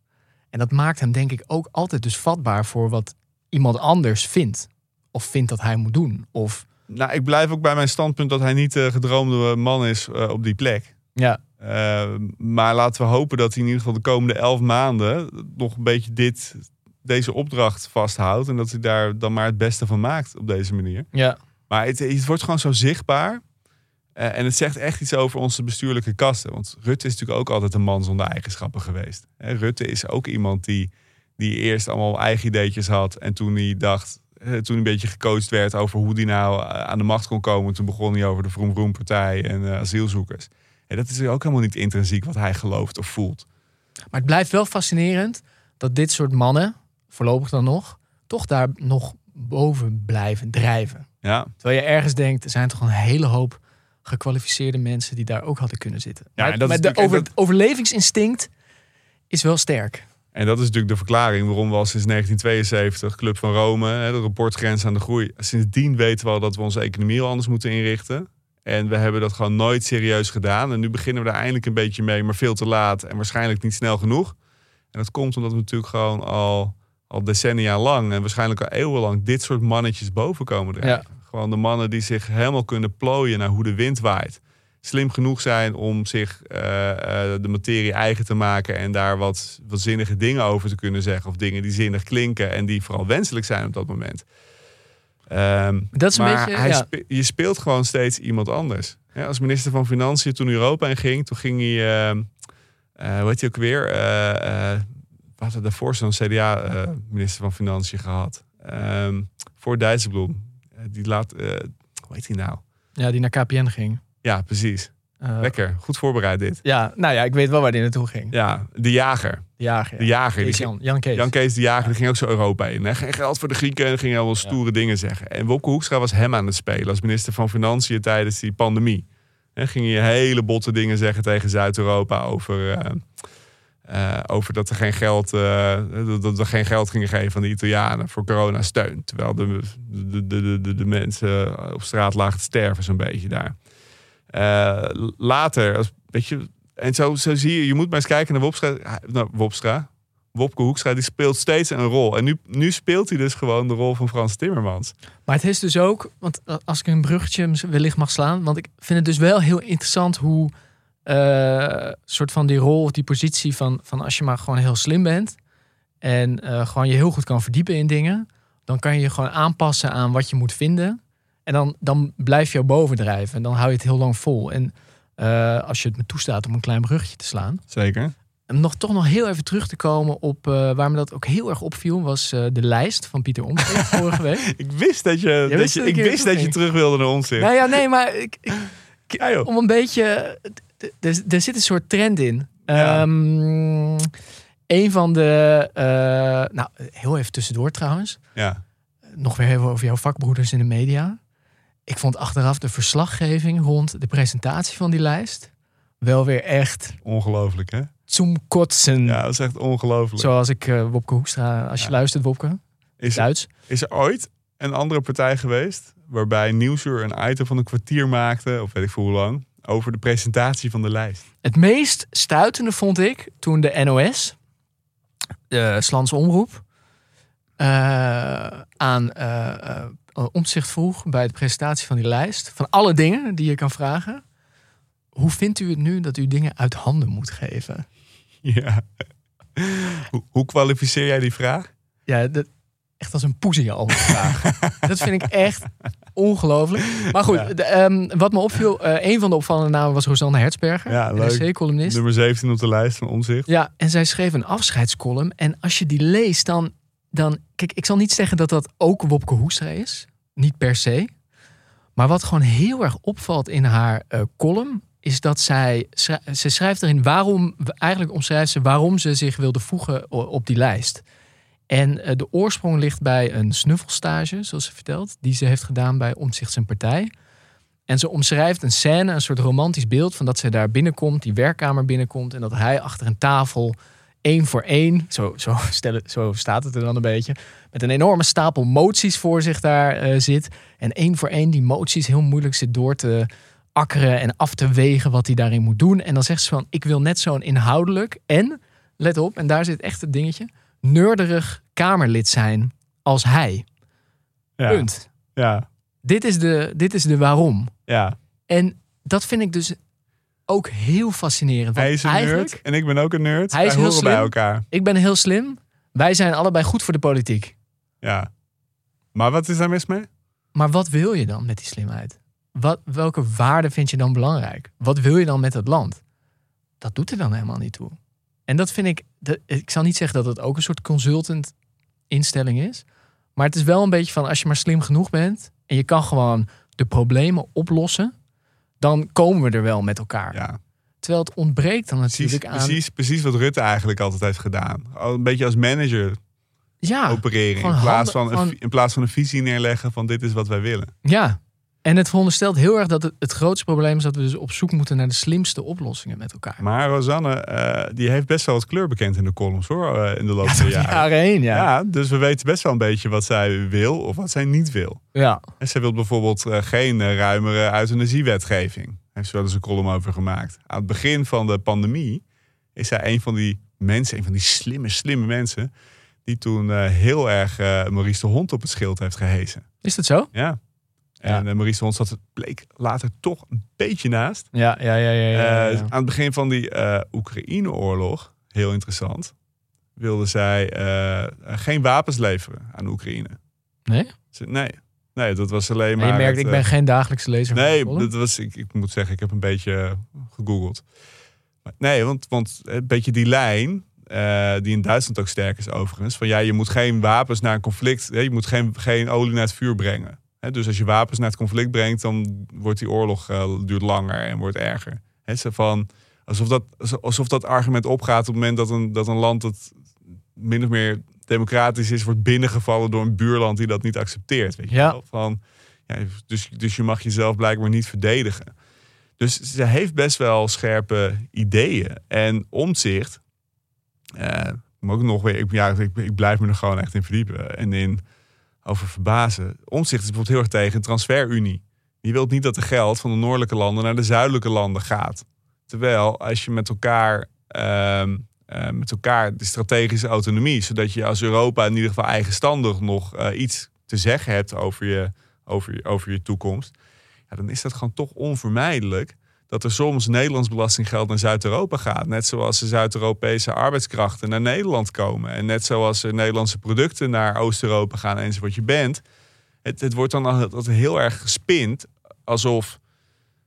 En dat maakt hem denk ik ook altijd dus vatbaar voor wat iemand anders vindt. Of vindt dat hij moet doen. Of Nou, ik blijf ook bij mijn standpunt dat hij niet de gedroomde man is eh, op die plek. ja, Eh, maar laten we hopen dat hij in ieder geval de komende elf maanden nog een beetje dit, deze opdracht vasthoudt. En dat hij daar dan maar het beste van maakt op deze manier. ja, Maar het, het wordt gewoon zo zichtbaar. Eh, en het zegt echt iets over onze bestuurlijke kasten. Want Rutte is natuurlijk ook altijd een man zonder eigenschappen geweest. Hè, Rutte is ook iemand die, die eerst allemaal eigen ideetjes had. En toen hij dacht, eh, toen hij een beetje gecoacht werd over hoe hij nou aan de macht kon komen. Toen begon hij over de Vroom Vroom partij en asielzoekers. En dat is ook helemaal niet intrinsiek wat hij gelooft of voelt. Maar het blijft wel fascinerend dat dit soort mannen, voorlopig dan nog, toch daar nog boven blijven drijven. Ja, Terwijl je ergens denkt, er zijn toch een hele hoop gekwalificeerde mensen die daar ook hadden kunnen zitten. Ja, maar en dat maar de overlevingsinstinct is wel sterk. En dat is natuurlijk de verklaring waarom we al sinds 1972, Club van Rome, de rapportgrens aan de groei. Sindsdien weten we al dat we onze economie al anders moeten inrichten. En we hebben dat gewoon nooit serieus gedaan. En nu beginnen we daar eindelijk een beetje mee, maar veel te laat en waarschijnlijk niet snel genoeg. En dat komt omdat we natuurlijk gewoon al, al decennia lang en waarschijnlijk al eeuwenlang dit soort mannetjes boven komen drijven. Gewoon de mannen die zich helemaal kunnen plooien naar hoe de wind waait. Slim genoeg zijn om zich eh, eh, de materie eigen te maken en daar wat, wat zinnige dingen over te kunnen zeggen. Of dingen die zinnig klinken en die vooral wenselijk zijn op dat moment. Ehm, Dat is een maar beetje, hij ja. spe- je speelt gewoon steeds iemand anders. Ja, als minister van Financiën toen Europa in ging, toen ging hij, ehm, eh, hoe heet hij ook weer? Eh eh we hadden daarvoor zo'n CDA-minister van Financiën gehad. Ehm, voor Dijsselbloem. Die laat, hoe heet hij nou? Ja, die naar KPN ging. Ja, precies. Lekker, goed voorbereid dit. Ja, nou ja, ik weet wel waar die naartoe ging. Ja, de jager. De jager. De jager. Kees Jan, Jan Kees. Jan Kees de Jager, die ging ook zo Europa in. Hè? Geen geld voor de Grieken en ging allemaal stoere dingen zeggen. En Wopke Hoekstra was hem aan het spelen als minister van Financiën tijdens die pandemie. Hè, ging hij hele botte dingen zeggen tegen Zuid-Europa over, eh, eh, over dat, er geen geld, eh, dat- dat we geen geld gingen geven aan de Italianen voor coronasteun. Terwijl de, de, de, de, de, de mensen op straat lagen te sterven zo'n beetje daar. Later, als, weet je, en zo, zo zie je, je moet maar eens kijken naar Wopstra. Nou, Wopstra. Wopke Hoekstra, die speelt steeds een rol. En nu, nu speelt hij dus gewoon de rol van Frans Timmermans. Maar het is dus ook, want als ik een bruggetje wellicht mag slaan, want ik vind het dus wel heel interessant hoe eh soort van die rol of die positie van, van als je maar gewoon heel slim bent en eh, gewoon je heel goed kan verdiepen in dingen, dan kan je je gewoon aanpassen aan wat je moet vinden. En dan, dan blijf je bovendrijven en dan hou je het heel lang vol. En eh, als je het me toestaat om een klein bruggetje te slaan. Zeker. Om nog toch nog heel even terug te komen op eh, waar me dat ook heel erg opviel, was eh, de lijst van Pieter Omtzigt vorige week. Ik wist dat je, dat wist je, dat ik wist dat je terug wilde naar ons. Nou ja, nee, maar ik, ik- Ja, joh. om een beetje. Er zit een soort trend in. Ja. Ehm, een van de. nou, heel even tussendoor trouwens. ja. Nog weer even over jouw vakbroeders in de media. Ik vond achteraf de verslaggeving rond de presentatie van die lijst. wel weer echt Ongelooflijk, hè? zum kotsen. Ja, dat is echt ongelooflijk. Zoals ik eh, Wopke Hoekstra, als je Ja. luistert, Wopke, Is, Duits. is er ooit een andere partij geweest waarbij Nieuwsuur een item van een kwartier maakte, of weet ik veel hoe lang, over de presentatie van de lijst? Het meest stuitende vond ik toen de NOS, de Slans Omroep, eh, aan eh eh, omzicht vroeg bij de presentatie van die lijst. Van alle dingen die je kan vragen. Hoe vindt u het nu dat u dingen uit handen moet geven? Ja. hoe, hoe kwalificeer jij die vraag? Ja, dat, echt als een poesie al vraag. dat vind ik echt ongelooflijk. Maar goed, Ja. de, ehm, wat me opviel, eh, een van de opvallende namen was Rosanne Hertzberger. Ja. NRC-columnist. Nummer 17 op de lijst van Omzicht. Ja, en zij schreef een afscheidscolumn. En als je die leest, dan, dan... Kijk, ik zal niet zeggen dat dat ook Wopke Hoekstra is. Niet per se. Maar wat gewoon heel erg opvalt in haar eh, column... is dat zij... Ze schrijft erin waarom... Eigenlijk omschrijft ze waarom ze zich wilde voegen op die lijst. En eh, de oorsprong ligt bij een snuffelstage, zoals ze vertelt... die ze heeft gedaan bij Omtzigt zijn partij. En ze omschrijft een scène, een soort romantisch beeld van dat ze daar binnenkomt, die werkkamer binnenkomt. En dat hij achter een tafel één voor één, zo, zo, stellen, zo staat het er dan een beetje, met een enorme stapel moties voor zich daar eh, zit. En één voor één die moties heel moeilijk zit door te akkeren en af te wegen wat hij daarin moet doen. En dan zegt ze van, ik wil net zo'n inhoudelijk en, let op, en daar zit echt het dingetje, neurderig kamerlid zijn als hij. Ja. Punt. Ja. Dit is, de, dit is de waarom. ja. En dat vind ik dus ook heel fascinerend. Hij is een nerd en ik ben ook een nerd. Hij is Wij heel horen bij slim. elkaar. ik ben heel slim. Wij zijn allebei goed voor de politiek. Ja. Maar wat is daar mis mee? Maar wat wil je dan met die slimheid? Wat, welke waarden vind je dan belangrijk? Wat wil je dan met het land? Dat doet er dan helemaal niet toe. En dat vind ik, ik zal niet zeggen dat het ook een soort consultant instelling is. Maar het is wel een beetje van als je maar slim genoeg bent en je kan gewoon de problemen oplossen, dan komen we er wel met elkaar. Ja. Terwijl het ontbreekt dan Precies, natuurlijk aan. precies, precies wat Rutte eigenlijk altijd heeft gedaan. Al Een beetje als manager Ja, opereren. In plaats van, een, in plaats van een visie neerleggen van dit is wat wij willen. ja. En het veronderstelt heel erg dat het, het grootste probleem is dat we dus op zoek moeten naar de slimste oplossingen met elkaar. Maar Rosanne, eh, die heeft best wel wat kleur bekend in de columns hoor, eh, in de loop Ja, door de jaren. jaren heen, ja. Ja, dus we weten best wel een beetje wat zij wil of wat zij niet wil. ja. En zij wil bijvoorbeeld eh, geen ruimere euthanasiewetgeving. Daar heeft ze wel eens een column over gemaakt. Aan het begin van de pandemie is zij een van die mensen, een van die slimme, slimme mensen, die toen heel erg Maurice de Hond op het schild heeft gehezen. Is dat zo? Ja. En eh, Maurice Hond zat het bleek later toch een beetje naast. Ja, ja, ja, ja. ja, Eh, ja. aan het begin van die eh, Oekraïne-oorlog, heel interessant, wilde zij geen wapens leveren aan Oekraïne. Nee? Ze- Nee, nee, dat was alleen En maar. je merkt, het, ik ben geen dagelijkse lezer. Nee, dat was, ik, ik moet zeggen, ik heb een beetje gegoogeld. Nee, want, want een beetje die lijn, die in Duitsland ook sterk is overigens, van ja, je moet geen wapens naar een conflict, je moet geen, geen olie naar het vuur brengen. Dus als je wapens naar het conflict brengt, dan wordt die oorlog eh, duurt langer en wordt erger. Hè, zo van, alsof, dat, alsof dat argument opgaat op het moment dat een, dat een land dat min of meer democratisch is, wordt binnengevallen door een buurland die dat niet accepteert. Weet je Ja. wel? Van, ja, dus, dus je mag jezelf blijkbaar niet verdedigen. Dus ze heeft best wel scherpe ideeën. En omzicht, eh, maar ook nog weer, ik, ja, ik, ik blijf me er gewoon echt in verdiepen en in over verbazen. Omzicht is bijvoorbeeld heel erg tegen een transferunie. Die wil niet dat er geld van de noordelijke landen naar de zuidelijke landen gaat. Terwijl als je met elkaar, ehm, eh, met elkaar de strategische autonomie, zodat je als Europa in ieder geval eigenstandig nog eh, iets te zeggen hebt over je, over je, over je toekomst, ja, dan is dat gewoon toch onvermijdelijk dat er soms Nederlands belastinggeld naar Zuid-Europa gaat. Net zoals de Zuid-Europese arbeidskrachten naar Nederland komen. En net zoals er Nederlandse producten naar Oost-Europa gaan enzovoort. Je bent, het, het wordt dan altijd heel erg gespind alsof,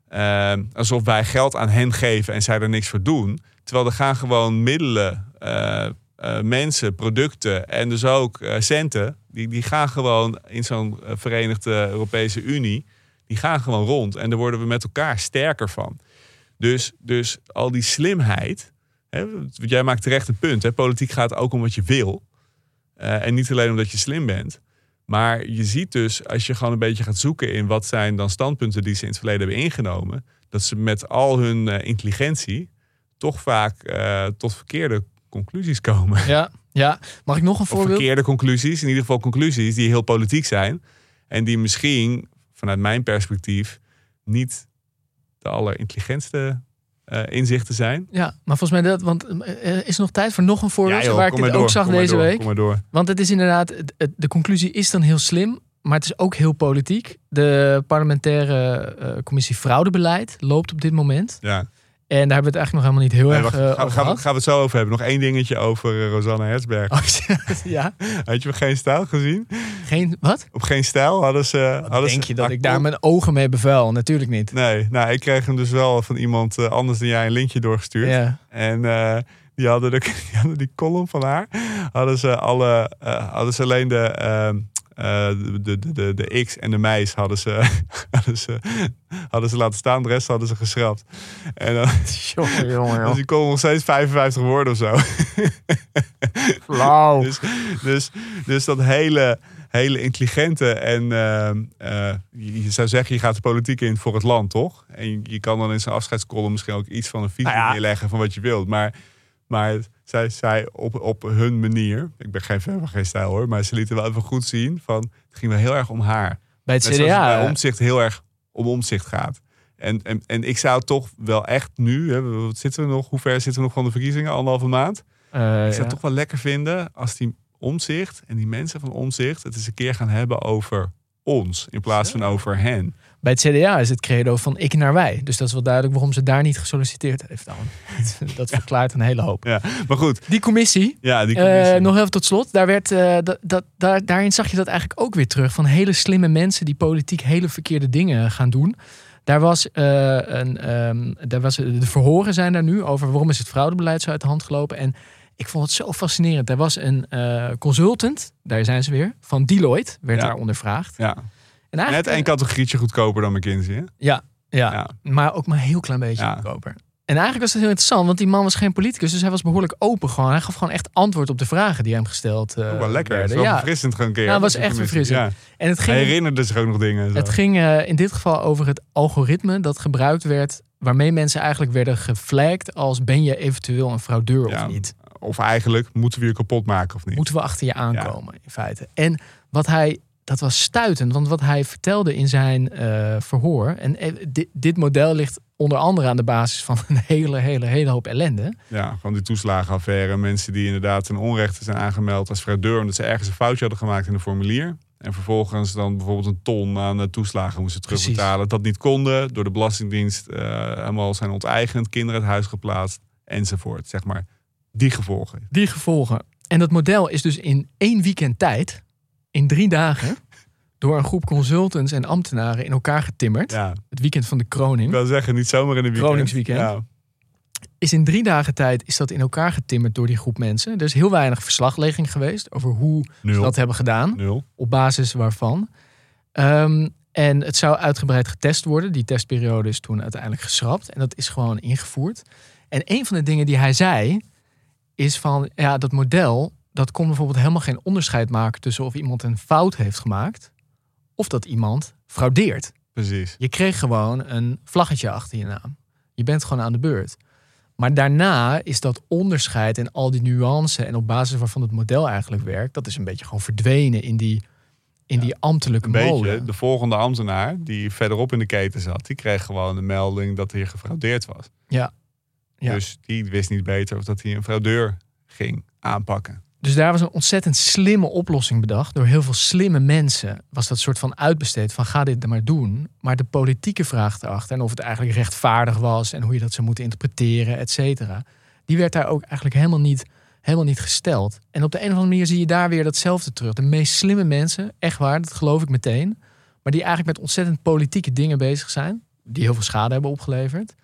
eh, alsof wij geld aan hen geven en zij er niks voor doen. Terwijl er gaan gewoon middelen, eh, eh, mensen, producten en dus ook centen, die, die gaan gewoon in zo'n Verenigde Europese Unie, die gaan gewoon rond. En daar worden we met elkaar sterker van. Dus, dus al die slimheid, hè, jij maakt terecht een punt. Hè, politiek gaat ook om wat je wil. Eh, en niet alleen omdat je slim bent. Maar je ziet dus, als je gewoon een beetje gaat zoeken in wat zijn dan standpunten die ze in het verleden hebben ingenomen, dat ze met al hun eh, intelligentie toch vaak eh, tot verkeerde conclusies komen. Ja, ja. Mag ik nog een Of voorbeeld? verkeerde conclusies, in ieder geval conclusies die heel politiek zijn. En die misschien, vanuit mijn perspectief, niet de allerintelligentste eh, inzichten zijn. Ja, maar volgens mij dat, want eh, er is nog tijd voor nog een voorbeeld waar ik maar ook zag kom maar deze door, week. Kom maar door. Want het is inderdaad, het- het- de conclusie is dan heel slim, maar het is ook heel politiek. De parlementaire eh, commissie fraudebeleid loopt op dit moment. Ja. En daar hebben we het eigenlijk nog helemaal niet heel Nee, erg wacht, eh, over gaan, we, gaan we het zo over hebben. Nog één dingetje over eh, Rosanne Herzberg. Oh, ja, Had je Geen Stijl gezien? Geen, wat? Op Geen Stijl hadden ze... hadden Denk ze je dat ik daar mijn ogen mee bevuil? Natuurlijk niet. Nee, nou, ik kreeg hem dus wel van iemand eh, anders dan jij een linkje doorgestuurd. Ja. En eh, die, hadden de, die hadden die column van haar. Hadden ze, alle, eh, hadden ze alleen de, ehm, eh, de, de, de, de X en de meis hadden ze, hadden, ze, hadden ze laten staan. De rest hadden ze geschrapt. En dan Jongen, jongen, was die column nog steeds 55 woorden of zo. Flauw. Dus, dus, dus dat hele, hele intelligente en eh, eh, je zou zeggen, je gaat de politiek in voor het land, toch? En je, je kan dan in zijn afscheidscolumn misschien ook iets van een visie Nou ja. neerleggen van wat je wilt. Maar, maar zij, zij op, op hun manier, ik ben geen fan van geen stijl hoor, maar ze lieten wel even goed zien van, het ging wel heel erg om haar. Bij het Net CDA. bij omzicht heel erg om omzicht gaat. En, en, en ik zou toch wel echt nu, hè, wat zitten we nog, hoe ver zitten we nog van de verkiezingen? Anderhalve maand. eh, Ik zou ja. het toch wel lekker vinden als die omzicht en die mensen van omzicht het eens een keer gaan hebben over ons in plaats van over hen. Bij het CDA is het credo van ik naar wij. Dus dat is wel duidelijk waarom ze daar niet gesolliciteerd heeft dan. Dat verklaart een hele hoop. Ja, maar goed, Die commissie, ja, die eh, commissie. nog even tot slot. Daar werd, eh, dat, dat, daar, daarin zag je dat eigenlijk ook weer terug. Van hele slimme mensen die politiek hele verkeerde dingen gaan doen. Daar was, eh, een, ehm, daar was de verhoren zijn daar nu over waarom is het fraudebeleid zo uit de hand gelopen. En ik vond het zo fascinerend. Er was een eh, consultant, daar zijn ze weer, van Deloitte, werd Ja. daar ondervraagd. ja. En Net één categorietje goedkoper dan McKinsey. Hè? Ja, ja, Ja. maar ook maar een heel klein beetje goedkoper. En eigenlijk was het heel interessant, want die man was geen politicus, dus hij was behoorlijk open gewoon. Hij gaf gewoon echt antwoord op de vragen die hem gesteld eh Ook wel lekker. Het is werden. wel Ja. verfrissend gewoon keer. Ja, het was echt verfrissend. Ja. En het Hij ging, herinnerde zich ook nog dingen. en zo. het ging eh, in dit geval over het algoritme dat gebruikt werd, waarmee mensen eigenlijk werden geflagged als ben je eventueel een fraudeur Ja. of niet. Of eigenlijk, moeten we je kapot maken of niet? Moeten we achter je aankomen, in feite. En wat hij, dat was stuitend, want wat hij vertelde in zijn eh, verhoor, en eh, dit, dit model ligt onder andere aan de basis van een hele, hele, hele hoop ellende. Ja, van die toeslagenaffaire. Mensen die inderdaad ten onrechte zijn aangemeld als fraudeur... omdat ze ergens een foutje hadden gemaakt in een formulier. En vervolgens dan bijvoorbeeld een ton aan de toeslagen moesten terugbetalen. Dat niet konden, door de Belastingdienst eh, helemaal zijn onteigend. Kinderen uit huis geplaatst, enzovoort. Zeg maar, die gevolgen. Die gevolgen. En dat model is dus in één weekend tijd, in drie dagen, door een groep consultants en ambtenaren in elkaar getimmerd. Ja, Het weekend van de ik kroning. wil zeggen, niet zomaar in een weekend. Kroningsweekend. Ja, Is in drie dagen tijd is dat in elkaar getimmerd door die groep mensen. Er is heel weinig verslaglegging geweest over hoe ze dat hebben gedaan. Nul. op basis waarvan. Ehm, en het zou uitgebreid getest worden. Die testperiode is toen uiteindelijk geschrapt. En dat is gewoon ingevoerd. En een van de dingen die hij zei, is van ja, dat model, dat kon bijvoorbeeld helemaal geen onderscheid maken tussen of iemand een fout heeft gemaakt of dat iemand fraudeert. Precies. Je kreeg gewoon een vlaggetje achter je naam. Je bent gewoon aan de beurt. Maar daarna is dat onderscheid en al die nuance en op basis waarvan het model eigenlijk werkt, dat is een beetje gewoon verdwenen in die, in die ambtelijke Een beetje. molen. De volgende ambtenaar, die verderop in de keten zat... die kreeg gewoon een melding dat hier gefraudeerd was. Ja. Ja. Dus die wist niet beter of dat hij een fraudeur ging aanpakken. Dus daar was een ontzettend slimme oplossing bedacht. Door heel veel slimme mensen was dat soort van uitbesteed van ga dit maar doen. Maar de politieke vraag erachter en of het eigenlijk rechtvaardig was en hoe je dat zou moeten interpreteren, et cetera. Die werd daar ook eigenlijk helemaal niet, helemaal niet gesteld. En op de een of andere manier zie je daar weer datzelfde terug. De meest slimme mensen, echt waar, dat geloof ik meteen. Maar die eigenlijk met ontzettend politieke dingen bezig zijn. Die heel veel schade hebben opgeleverd.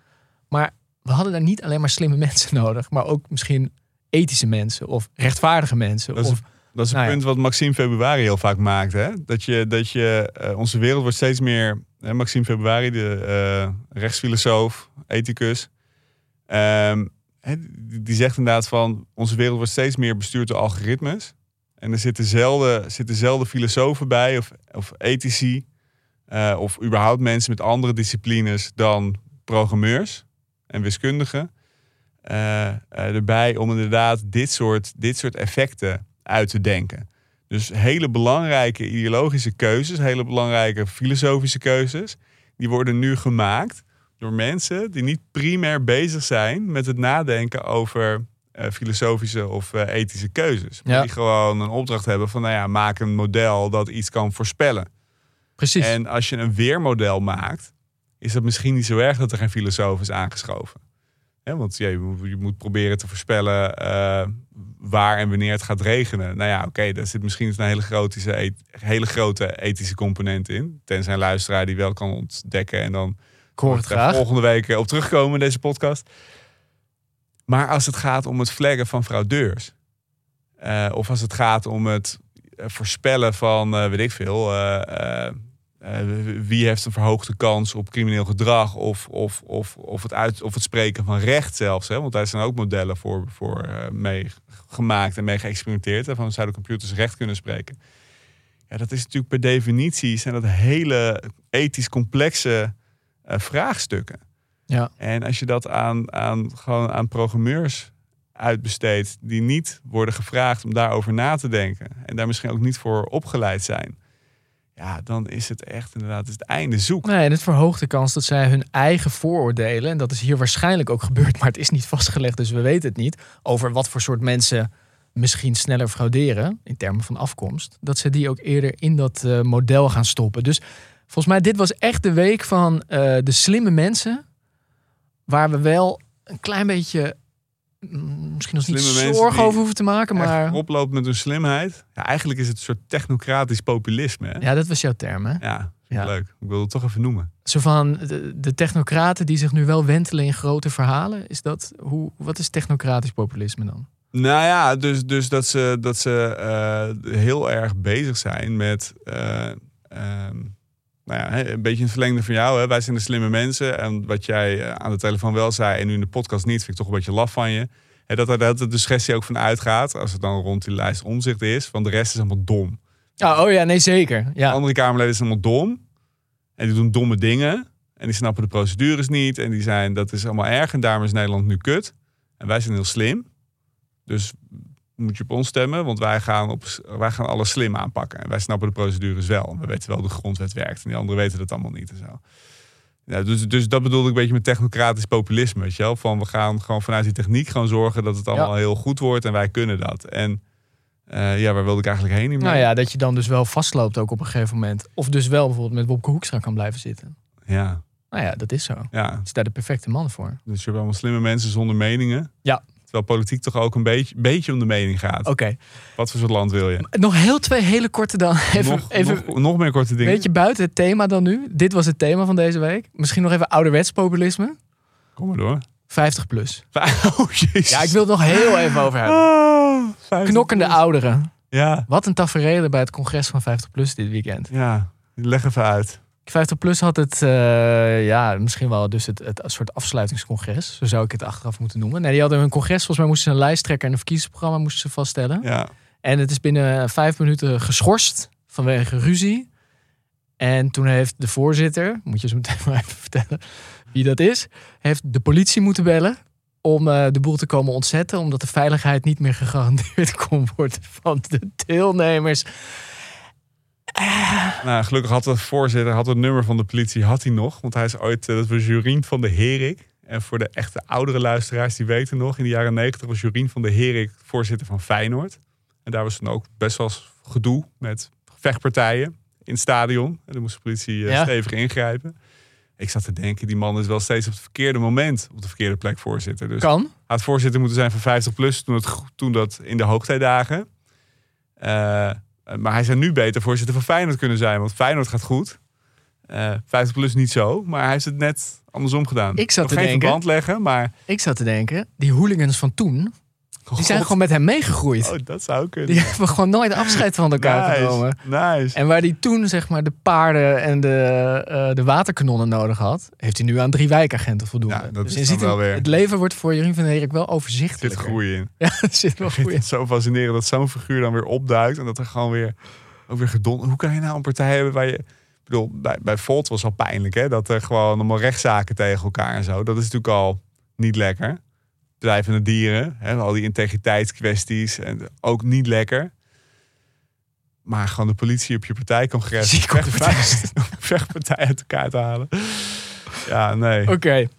Maar we hadden daar niet alleen maar slimme mensen nodig. Maar ook misschien ethische mensen of rechtvaardige mensen. Dat is, Of, dat is een nou ja. punt wat Maxime Februari heel vaak maakt. Hè? Dat je, dat je eh, onze wereld wordt steeds meer. Hè, Maxime Februari, de eh, rechtsfilosoof, ethicus. ehm, die zegt inderdaad van onze wereld wordt steeds meer bestuurd door algoritmes. En er zitten zelden, zitten zelden filosofen bij of, of ethici. eh, of überhaupt mensen met andere disciplines dan programmeurs en wiskundigen. eh, eh, erbij om inderdaad dit soort, dit soort effecten uit te denken. Dus hele belangrijke ideologische keuzes, hele belangrijke filosofische keuzes, die worden nu gemaakt door mensen die niet primair bezig zijn met het nadenken over eh, filosofische of ethische keuzes. Maar Ja. die gewoon een opdracht hebben van, nou ja, maak een model dat iets kan voorspellen. precies. En als je een weermodel maakt, is het misschien niet zo erg dat er geen filosoof is aangeschoven. Want ja, je, moet, je moet proberen te voorspellen eh, waar en wanneer het gaat regenen. Nou ja, oké, daar zit misschien een hele grote, et- hele grote ethische component in. Tenzij een luisteraar die wel kan ontdekken. En dan volgende week op terugkomen in deze podcast. Maar als het gaat om het flaggen van fraudeurs. eh, of als het gaat om het eh, voorspellen van, eh, weet ik veel... eh, wie heeft een verhoogde kans op crimineel gedrag... of, of, of, of, het, uit, of het spreken van recht zelfs. Hè? Want daar zijn ook modellen voor, voor eh, mee gemaakt en mee geëxperimenteerd. Van zouden computers recht kunnen spreken? Ja, dat is natuurlijk per definitie zijn dat hele ethisch complexe eh, vraagstukken. Ja. En als je dat aan, aan, gewoon aan programmeurs uitbesteedt die niet worden gevraagd om daarover na te denken en daar misschien ook niet voor opgeleid zijn, ja, dan is het echt inderdaad het einde zoek. Nee, en het verhoogt de kans dat zij hun eigen vooroordelen, en dat is hier waarschijnlijk ook gebeurd, maar het is niet vastgelegd, dus we weten het niet, over wat voor soort mensen misschien sneller frauderen in termen van afkomst, dat ze die ook eerder in dat eh, model gaan stoppen. Dus volgens mij, dit was echt de week van eh, de slimme mensen, waar we wel een klein beetje misschien nog niet zorgen over hoeven te maken, maar oploopt met hun slimheid. Ja, eigenlijk is het een soort technocratisch populisme. Hè? ja, dat was jouw term, hè? Ja, leuk. Ik wil het toch even noemen. Zo van de, de technocraten die zich nu wel wentelen in grote verhalen. Is dat, hoe, wat is technocratisch populisme dan? Nou ja, dus, dus dat ze, dat ze eh, heel erg bezig zijn met. eh, ehm, nou ja, een beetje in het verlengde van jou. Hè. Wij zijn de slimme mensen. En wat jij eh, aan de telefoon wel zei en nu in de podcast niet, vind ik toch een beetje laf van je. Hè, dat er de discussie ook van uitgaat, als het dan rond die lijst omzicht is, van de rest is allemaal dom. Ja, oh ja, nee zeker. Ja. Andere Kamerleden zijn allemaal dom. En die doen domme dingen. En die snappen de procedures niet. En die zijn, dat is allemaal erg. En daarom is Nederland nu kut. En wij zijn heel slim. Dus moet je op ons stemmen. Want wij gaan, op, wij gaan alles slim aanpakken. En wij snappen de procedures wel. En we weten wel hoe de grondwet werkt. En die anderen weten dat allemaal niet en zo. Ja, dus, dus dat bedoelde ik een beetje met technocratisch populisme. Weet je wel? Van we gaan gewoon vanuit die techniek gewoon zorgen dat het allemaal heel goed wordt. En wij kunnen dat. En eh, ja, waar wilde ik eigenlijk heen? Nou ja, dat je dan dus wel vastloopt ook op een gegeven moment. Of dus wel bijvoorbeeld met Wopke Hoekstra kan blijven zitten. ja, Nou ja, dat is zo. ja. Is daar de perfecte man voor. Dus je hebt allemaal slimme mensen zonder meningen. Ja. Terwijl politiek toch ook een beetje, beetje om de mening gaat. Oké. Wat voor soort land wil je? Nog heel twee hele korte dan. Even, nog, even nog, nog meer korte dingen. Weet je, buiten het thema dan nu. Dit was het thema van deze week. Misschien nog even ouderwets populisme. Kom maar door. 50 plus. Oh, jezus. Ja, ik wil het nog heel even over hebben. Ah, 50 Knokkende plus. ouderen. Ja, Wat een tafereel bij het congres van 50 plus dit weekend. ja. Leg even uit. 50 plus had het, eh, ja, misschien wel dus het, het soort afsluitingscongres. Zo zou ik het achteraf moeten noemen. Nee, die hadden een congres. Volgens mij moesten ze een lijsttrekker en een verkiezingsprogramma moesten ze vaststellen. Ja. En het is binnen vijf minuten geschorst vanwege ruzie. En toen heeft de voorzitter, moet je zo meteen maar even vertellen wie dat is, heeft de politie moeten bellen om eh, de boel te komen ontzetten, omdat de veiligheid niet meer gegarandeerd kon worden van de deelnemers. Nou, gelukkig had de voorzitter had het nummer van de politie had hij nog. Want hij is ooit, eh, dat was Jurien van de Herik. En voor de echte oudere luisteraars, die weten nog. In de jaren negentig was Jurien van de Herik voorzitter van Feyenoord. En daar was dan ook best wel gedoe met vechtpartijen in het stadion. En dan moest de politie eh, Ja. stevig ingrijpen. Ik zat te denken, die man is wel steeds op het verkeerde moment op de verkeerde plek voorzitter. Dus Kan. had voorzitter moeten zijn van 50 plus toen, het, toen dat in de hoogtijdagen. Eh, maar hij zou nu beter voorzitter van Feyenoord kunnen zijn, want Feyenoord gaat goed. Eh 50 plus niet zo, maar hij heeft het net andersom gedaan. Ik zat Nog te geen denken- verband leggen, maar Ik zat te denken, die hooligans van toen, die zijn God. gewoon met hem meegegroeid. Oh, dat zou kunnen. Die hebben gewoon nooit afscheid van elkaar genomen. nice, nice. En waar hij toen zeg maar de paarden en de, eh, de waterkanonnen nodig had, heeft hij nu aan drie wijkagenten voldoende. Ja, dat dus is ziet wel weer- het leven wordt voor Jurien van der Herik wel Er zit overzichtelijk. groei in. Ja, er zit wel groei in. het zo fascinerend dat zo'n figuur dan weer opduikt en dat er gewoon weer, ook weer gedon. Hoe kan je nou een partij hebben waar je. Ik bedoel, bij, bij Volt was al pijnlijk, hè? Dat er gewoon allemaal rechtszaken tegen elkaar en zo. Dat is natuurlijk al niet lekker. Bedrijvende dieren, hè? al die integriteitskwesties en ook niet lekker. Maar gewoon de politie op je partijcongres. Zie vechtpartij, uit elkaar te halen. Ja, nee. Oké. Ik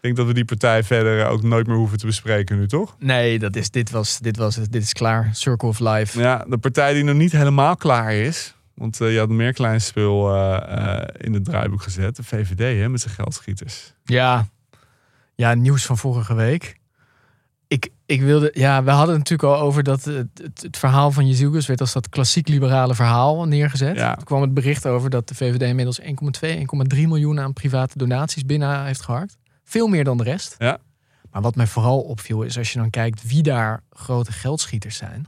denk dat we die partij verder ook nooit meer hoeven te bespreken nu, toch? Nee, dat is, dit, was, dit was. Dit is klaar. Circle of Life. Ja, de partij die nog niet helemaal klaar is. Want eh, je had meer klein spul eh, eh, in het draaiboek gezet. De VVD hè, met zijn geldschieters. Ja. Ja, nieuws van vorige week. Ik, wilde, ja, we hadden het natuurlijk al over dat het, het, het verhaal van Jezus werd als dat klassiek liberale verhaal neergezet. Ja. Toen kwam het bericht over dat de VVD inmiddels 1,2, 1,3 miljoen aan private donaties binnen heeft geharkt. Veel meer dan de rest. Ja. Maar wat mij vooral opviel is als je dan kijkt wie daar grote geldschieters zijn.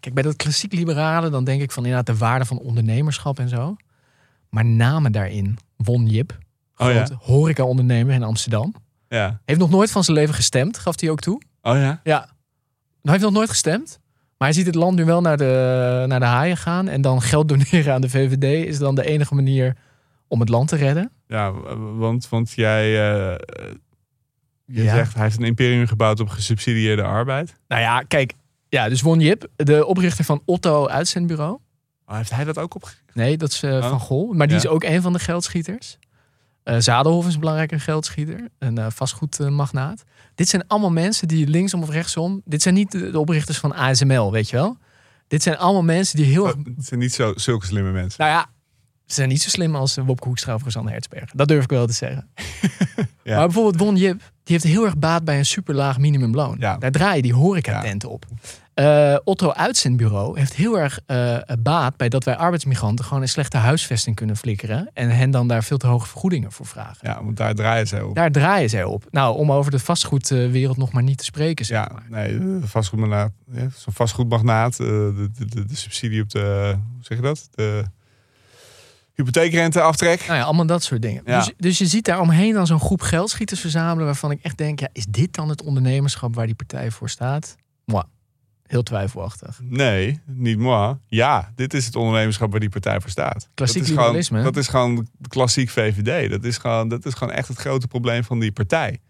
Kijk, bij dat klassiek liberale dan denk ik van inderdaad de waarde van ondernemerschap en zo. Maar namen daarin. Won Jip, Oh ja. horeca-ondernemer in Amsterdam. Ja. Heeft nog nooit van zijn leven gestemd, gaf hij ook toe. Oh ja? Ja. Hij heeft nog nooit gestemd. Maar hij ziet het land nu wel naar de, naar de haaien gaan. En dan geld doneren aan de VVD is dan de enige manier om het land te redden. Ja, want, want jij eh, je Ja. zegt hij heeft een imperium gebouwd op gesubsidieerde arbeid. Nou ja, kijk. Ja, dus Won Jip, de oprichter van Otto Uitzendbureau. Oh, heeft hij dat ook op? Nee, dat is eh, Oh. Van Gol. Maar die Ja. is ook een van de geldschieters. Eh Zadelhof is een belangrijke geldschieter. Een eh, vastgoedmagnaat. Dit zijn allemaal mensen die linksom of rechtsom... Dit zijn niet de, de oprichters van ASML, weet je wel? Dit zijn allemaal mensen die heel erg... Het zijn niet zo, zulke slimme mensen. Nou ja, ze zijn niet zo slim als eh, Wopke Hoekstra of Rosanne Hertzberger. Dat durf ik wel te zeggen. Ja. Maar bijvoorbeeld Won Jip, die heeft heel erg baat bij een superlaag minimumloon. Ja. Daar draaien die horecatenten op. Eh, Otto Uitzendbureau heeft heel erg eh, baat bij dat wij arbeidsmigranten gewoon een slechte huisvesting kunnen flikkeren. En hen dan daar veel te hoge vergoedingen voor vragen. Ja, want daar draaien ze op. Daar draaien zij op. Nou, om over de vastgoedwereld nog maar niet te spreken. Zeg Ja, maar. nee, vastgoedmagnaat, ja, zo'n vastgoedmagnaat, eh, de, de, de, subsidie op de, hoe zeg je dat? De hypotheekrenteaftrek. Nou ja, allemaal dat soort dingen. Ja. Dus, dus je ziet daar omheen dan zo'n groep geldschieters verzamelen... waarvan ik echt denk, ja, is dit dan het ondernemerschap waar die partij voor staat? Moi, heel twijfelachtig. Nee, niet moi. Ja, dit is het ondernemerschap waar die partij voor staat. Klassiek dat is gewoon, liberalisme. Dat is gewoon klassiek VVD. Dat is gewoon, dat is gewoon echt het grote probleem van die partij.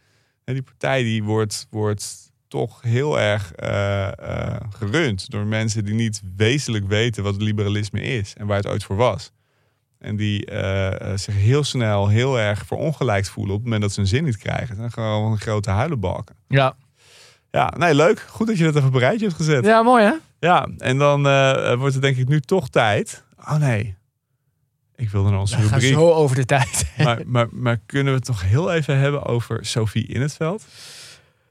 En die partij die wordt, wordt toch heel erg eh, eh, gerund door mensen die niet wezenlijk weten wat liberalisme is en waar het ooit voor was. En die eh, zich heel snel heel erg verongelijkt voelen op het moment dat ze hun zin niet krijgen. Het zijn gewoon grote huilenbalken. Ja, Ja, nee, leuk. Goed dat je dat even op een rijtje hebt gezet. ja mooi hè? Ja, en dan eh, wordt het denk ik nu toch tijd. Oh nee, ik wilde naar onze We gaan zo over de tijd. Maar, maar, maar kunnen we het nog heel even hebben over Sophie in het veld?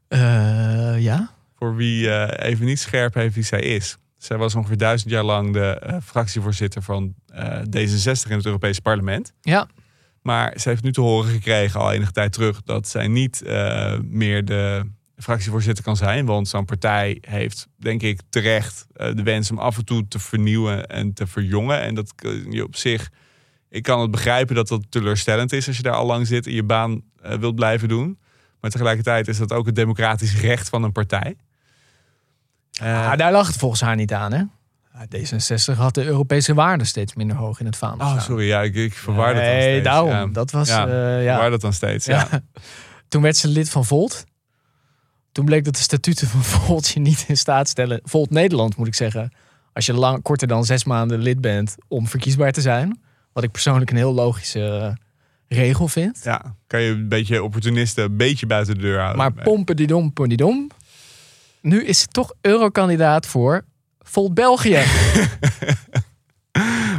Eh, ja? Voor wie eh, even niet scherp heeft wie zij is. Zij was ongeveer duizend jaar lang de eh, fractievoorzitter van eh, D66 in het Europese parlement. Ja. Maar ze heeft nu te horen gekregen al enige tijd terug dat zij niet eh, meer de fractievoorzitter kan zijn. Want zo'n partij heeft, denk ik, terecht eh, de wens om af en toe te vernieuwen en te verjongen. En dat kun je op zich. Ik kan het begrijpen dat dat teleurstellend is als je daar al lang zit en je baan eh, wilt blijven doen. Maar tegelijkertijd is dat ook het democratisch recht van een partij. Eh, Ah, daar lag het volgens haar niet aan hè? Ja, D66 had de Europese waarden steeds minder hoog in het vaandel oh, sorry, ja, ik, ik verwaar dat dan Nee, daarom. Ja. Dat was, Ja, ja. verwaar dat dan steeds. Ja. Toen werd ze lid van Volt. Toen bleek dat de statuten van Volt je niet in staat stellen. Volt Nederland moet ik zeggen. Als je lang, korter dan zes maanden lid bent om verkiesbaar te zijn. Wat ik persoonlijk een heel logische eh, regel vind. Ja, kan je een beetje opportunisten een beetje buiten de deur houden. Maar pompedidom, dom. Nu is ze toch eurokandidaat voor Volt België.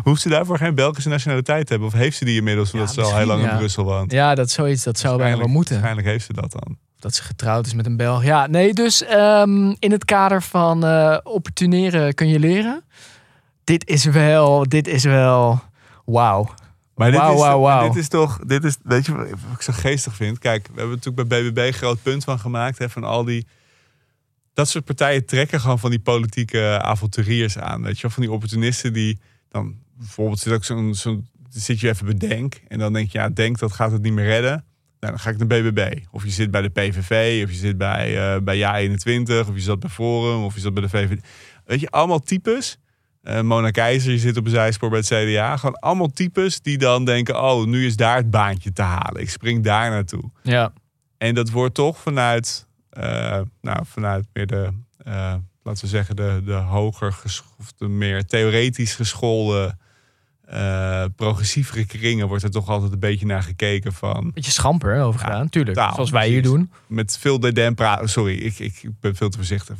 Hoeft ze daarvoor geen Belgische nationaliteit te hebben? Of heeft ze die inmiddels omdat Ja, ze al heel lang in. Brussel woont? ja, dat is zoiets. Dat zou bijna wel moeten. Waarschijnlijk heeft ze dat dan. Dat ze getrouwd is met een Belg. Ja, nee, dus ehm, in het kader van eh opportuneren kun je leren. Dit is wel, dit is wel, wauw. Maar dit, is, dit is toch, dit is, weet je wat ik zo geestig vind? Kijk, we hebben natuurlijk bij BBB een groot punt van gemaakt. Hè, van al die, dat soort partijen trekken gewoon van die politieke avonturiers aan. Weet je wel? Van die opportunisten die dan, bijvoorbeeld zit ook zo'n, zo'n zit je even bedenk. En dan denk je, ja, denk dat gaat het niet meer redden. Nou, dan ga ik naar BBB. Of je zit bij de PVV, of je zit bij, eh bij JA21, of je zat bij Forum, of je zat bij de VVD. Weet je, allemaal types. Eh, Mona Keizer, je zit op een zijspoor bij het CDA. Gewoon allemaal types die dan denken, oh, nu is daar het baantje te halen. Ik spring daar naartoe. Ja, En dat wordt toch vanuit, eh, nou, vanuit meer de, laten we zeggen, de, de hoger ges- of de meer theoretisch geschoolde, eh, progressievere kringen wordt er toch altijd een beetje naar gekeken van beetje schamper over gedaan, tuurlijk. zoals wij hier doen. met veel dédain praten. Sorry, ik, ik, ben veel te voorzichtig.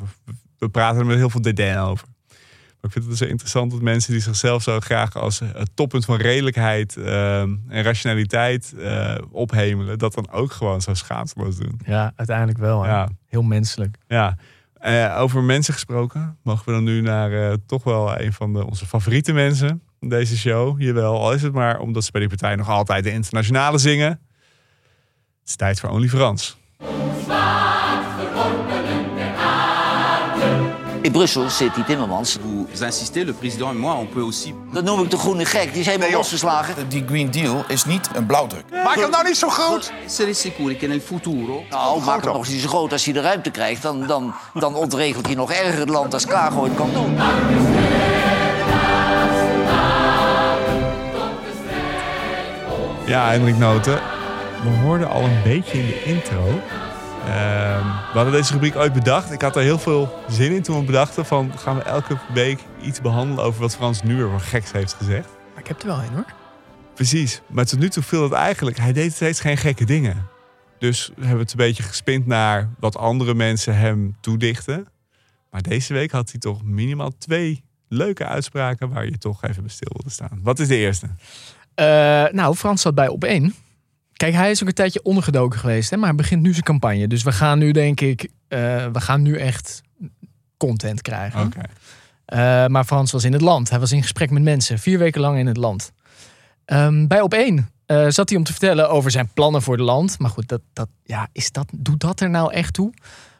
We, praten er met heel veel dédain over. Maar ik vind het zo interessant dat mensen die zichzelf zo graag als het toppunt van redelijkheid eh, en rationaliteit eh, ophemelen, dat dan ook gewoon zo schaamteloos doen. Ja, uiteindelijk wel. Ja, Heel menselijk. ja. Eh, over mensen gesproken, mogen we dan nu naar eh, toch wel een van de, onze favoriete mensen deze show. Jawel, al is het maar omdat ze bij die partij nog altijd de internationale zingen. Het is tijd voor Only Frans. In Brussel zit die Timmermans. Vous insistez, le président et moi, on peut aussi... Dat noem ik de groene gek. Die is helemaal losgeslagen. Die Green Deal is niet een blauwdruk. Maak hem nou niet zo groot! Essere sicuri che nel futuro... Nou, maak hem nog eens zo groot als hij de ruimte krijgt. Dan, dan, dan ontregelt hij nog erger het land als Klaar ooit kan doen. Ja, Hendrik Noten. We hoorden al een beetje in de intro. Ehm, we hadden deze rubriek ooit bedacht. Ik had er heel veel zin in toen we bedachten van... gaan we elke week iets behandelen over wat Frans nu weer voor geks heeft gezegd. Maar ik heb er wel een hoor. Precies. Maar tot nu toe viel het eigenlijk... Hij deed steeds geen gekke dingen. Dus we hebben het een beetje gespind naar wat andere mensen hem toedichten. Maar deze week had hij toch minimaal twee leuke uitspraken... waar je toch even bij stil wilde staan. Wat is de eerste? Eh, nou, Frans zat bij op één. Kijk, hij is ook een tijdje ondergedoken geweest, hè, maar hij begint nu zijn campagne. Dus we gaan nu, denk ik, eh, we gaan nu echt content krijgen. Eh, maar Frans was in het land. Hij was in gesprek met mensen. Vier weken lang in het land. Ehm, bij op één zat hij om te vertellen over zijn plannen voor het land. Maar goed, dat, dat, ja, is dat, doet dat er nou echt toe?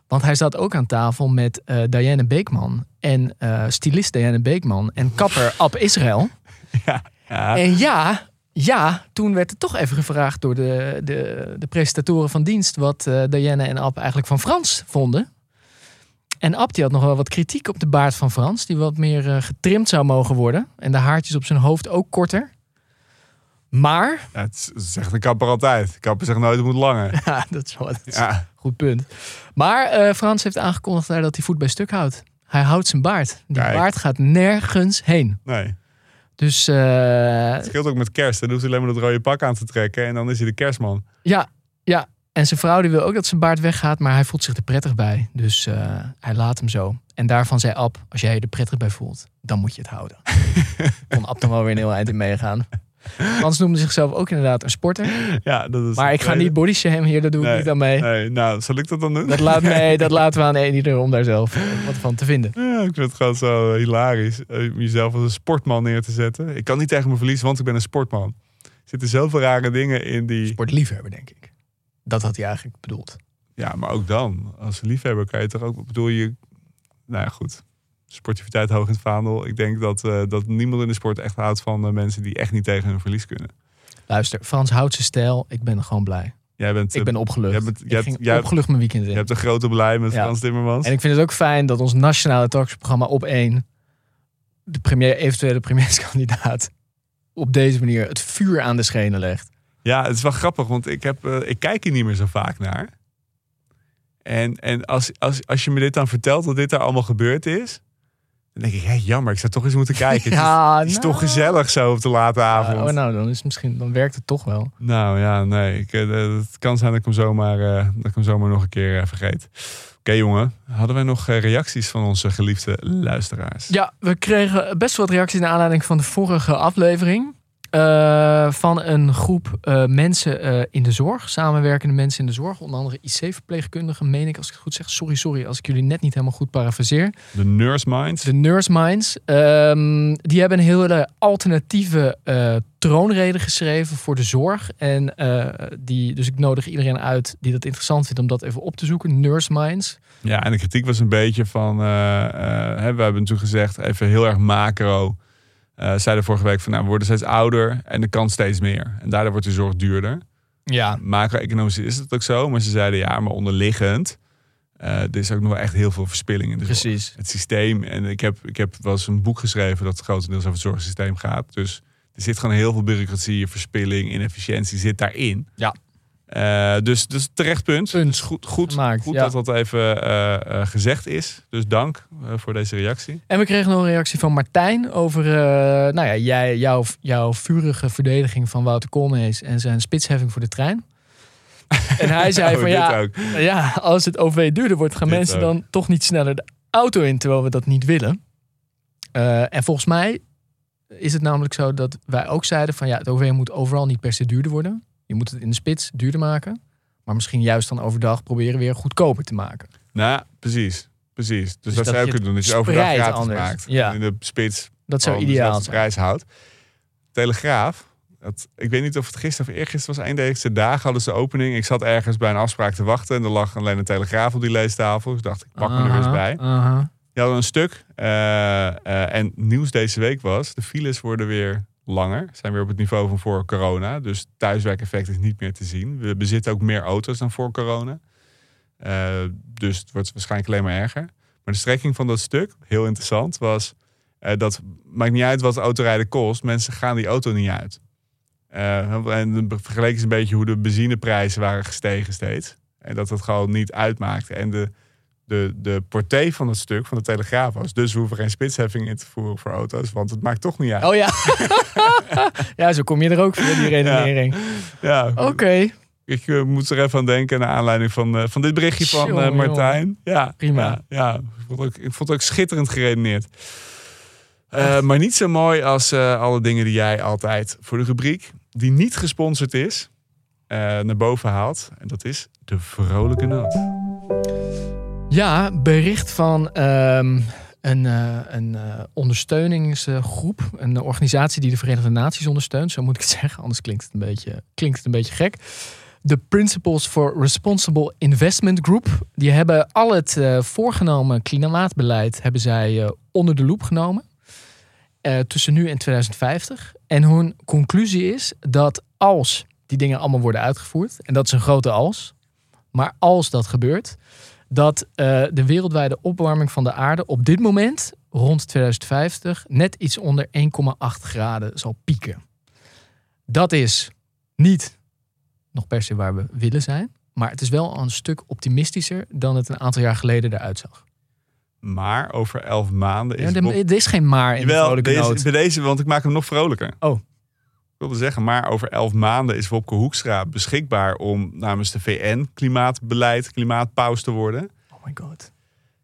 Want hij zat ook aan tafel met Diane Beekman. En stylist Diane Beekman. En kapper Ab Israël. Ja. ja. En ja, ja, toen werd er toch even gevraagd door de, de, de presentatoren van dienst... wat Diane en Ab eigenlijk van Frans vonden. En Ab die had nog wel wat kritiek op de baard van Frans... die wat meer eh, getrimd zou mogen worden. En de haartjes op zijn hoofd ook korter. Maar, Ja, het zegt de kapper altijd. De kapper zegt nooit het moet langer. ja, dat is wel dat is Ja. een goed punt. Maar eh, Frans heeft aangekondigd dat hij voet bij stuk houdt. Hij houdt zijn baard. Die Kijk. baard gaat nergens heen. Nee. Dus eh, Het scheelt ook met kerst. Dan hoeft hij alleen maar dat rode pak aan te trekken. En dan is hij de kerstman. Ja, ja. En zijn vrouw die wil ook dat zijn baard weggaat, maar hij voelt zich er prettig bij. Dus eh, hij laat hem zo. En daarvan zei Ab, als jij je er prettig bij voelt, dan moet je het houden. Kon Ab dan wel weer een heel eind in meegaan. Frans noemde zichzelf ook inderdaad een sporter. Ja, dat is Maar ik ga niet body shamen hier, daar doe ik Nee, niet aan mee. Nee, nou, zal ik dat dan doen? Dat, laat mee, dat laten we aan een ieder om daar zelf eh, wat van te vinden. Ja, ik vind het gewoon zo hilarisch. eh, om jezelf als een sportman neer te zetten. Ik kan niet tegen me verliezen, want ik ben een sportman. Er zitten zoveel rare dingen in die... Sportliefhebber, denk ik. Dat had hij eigenlijk bedoeld. Ja, maar ook dan. Als liefhebber kan je toch ook... Bedoel je... Nou ja, goed. Sportiviteit hoog in het vaandel. Ik denk dat, eh, dat niemand in de sport echt houdt van eh, mensen die echt niet tegen hun verlies kunnen. Luister, Frans houdt zijn stijl. Ik ben gewoon blij. Jij bent, Ik eh, ben opgelucht. jij bent- ik hebt- jij opgelucht mijn weekend in. je hebt een grote blij met Ja. Frans Timmermans. En ik vind het ook fijn dat ons nationale talksprogramma op één de premier, eventuele premierskandidaat op deze manier het vuur aan de schenen legt. Ja, het is wel grappig, want ik, heb, ik kijk hier niet meer zo vaak naar. En, en als, als, als je me dit dan vertelt, dat dit daar allemaal gebeurd is... dan denk ik, hé, jammer, ik zou toch eens moeten kijken. Het is- Ja, het is, nou. toch gezellig zo op de late avond. oh, nou, dan, is het misschien, dan werkt het toch wel. Nou ja, nee. Ik, eh, het kan zijn dat ik hem zomaar, eh, dat ik hem zomaar nog een keer eh, vergeet. Oké jongen, hadden wij nog reacties van onze geliefde luisteraars? Ja, we kregen best wel wat reacties naar aanleiding van de vorige aflevering. Eh, van een groep eh, mensen eh, in de zorg, samenwerkende mensen in de zorg. Onder andere IC-verpleegkundigen, meen ik als ik het goed zeg. Sorry, sorry als ik jullie net niet helemaal goed parafraseer. De Nurse Minds. De Nurse Minds. ehm, die hebben een hele alternatieve troonrede geschreven voor de zorg. En die, dus ik nodig iedereen uit die dat interessant vindt om dat even op te zoeken. Nurse Minds. Ja, en de kritiek was een beetje van... we hebben natuurlijk gezegd, even heel erg macro... eh zeiden vorige week van, nou, we worden steeds ouder en er kan steeds meer. En daardoor wordt de zorg duurder. Ja. Macro-economisch is het ook zo, maar ze zeiden ja, maar onderliggend... eh, er is ook nog wel echt heel veel verspilling in de zorg. Precies. Het systeem, en ik heb, ik heb wel eens een boek geschreven dat grotendeels over het zorgsysteem gaat. Dus er zit gewoon heel veel bureaucratie, verspilling, inefficiëntie zit daarin. Ja. Eh, dus, dus terecht punt. Punt. Goed, goed, Gemaakt, goed ja. dat dat even eh, eh, gezegd is. Dus dank voor deze reactie. En we kregen nog een reactie van Martijn over nou ja, jij, jouw, jouw vurige verdediging van Wouter Koolmees en zijn spitsheffing voor de trein. En hij zei Oh, van ja, ook. ja, als het OV duurder wordt, gaan Dit mensen ook. dan toch niet sneller de auto in, terwijl we dat niet willen. En volgens mij is het namelijk zo dat wij ook zeiden van ja, het OV moet overal niet per se duurder worden. Je moet het in de spits duurder maken. Maar misschien juist dan overdag proberen weer goedkoper te maken. Nou, precies. Precies. Dus, Dus dat dat zou je je kunnen doen. Dat je overdag gratis anders. maakt. Ja. In de spits. Dat zou gewoon ideaal zijn. prijs houdt. Telegraaf. Dat, ik weet niet of het gisteren of eergisteren was. Een deze dagen hadden ze opening. Ik zat ergens bij een afspraak te wachten. En er lag alleen een telegraaf op die leestafel. Dus dacht ik, pak me er eens bij. aha. Die hadden een stuk. eh, eh, en nieuws deze week was, de files worden weer langer. Zijn weer op het niveau van voor corona. Dus thuiswerkeffect is niet meer te zien. We bezitten ook meer auto's dan voor corona. Eh, dus het wordt waarschijnlijk alleen maar erger. Maar de strekking van dat stuk, heel interessant, was eh, dat maakt niet uit wat autorijden kost. Mensen gaan die auto niet uit. Eh, en dan vergeleken ze een beetje hoe de benzineprijzen waren gestegen steeds. En dat dat gewoon niet uitmaakte. En de, de, de portée van het stuk van de Telegraaf was. Dus we hoeven geen spitsheffing in te voeren voor auto's. Want het maakt toch niet uit. Oh ja. ja, zo kom je er ook via die redenering. Ja, Oké, ik eh, moet er even aan denken naar aanleiding van, eh, van dit berichtje van eh, Martijn. Ja, Prima. Ja, ja. Ik, vond ook, ik vond het ook schitterend geredeneerd. Maar niet zo mooi als alle dingen die jij altijd voor de rubriek, die niet gesponsord is, naar boven haalt. En dat is de vrolijke noot. Ja, bericht van ehm, een, eh, een eh, ondersteuningsgroep. Een organisatie die de Verenigde Naties ondersteunt. Zo moet ik het zeggen, anders klinkt het een beetje, klinkt het een beetje gek. De Principles for Responsible Investment Group. Die hebben al het eh, voorgenomen klimaatbeleid hebben zij onder de loep genomen. Tussen nu en 2050. En hun conclusie is dat als die dingen allemaal worden uitgevoerd. En dat is een grote als. Maar als dat gebeurt, dat eh, de wereldwijde opwarming van de aarde op dit moment, rond 2050, net iets onder 1,8 graden zal pieken. Dat is niet nog per se waar we willen zijn, maar het is wel een stuk optimistischer dan het een aantal jaar geleden eruit zag. Maar over elf maanden is Ja, er er is geen maar in de Jawel, vrolijke deze, bij deze, want ik maak hem nog vrolijker. Oh. Wilde zeggen, maar over elf maanden is Wopke Hoekstra beschikbaar om namens de VN klimaatbeleid, klimaatpaus te worden. Oh my god.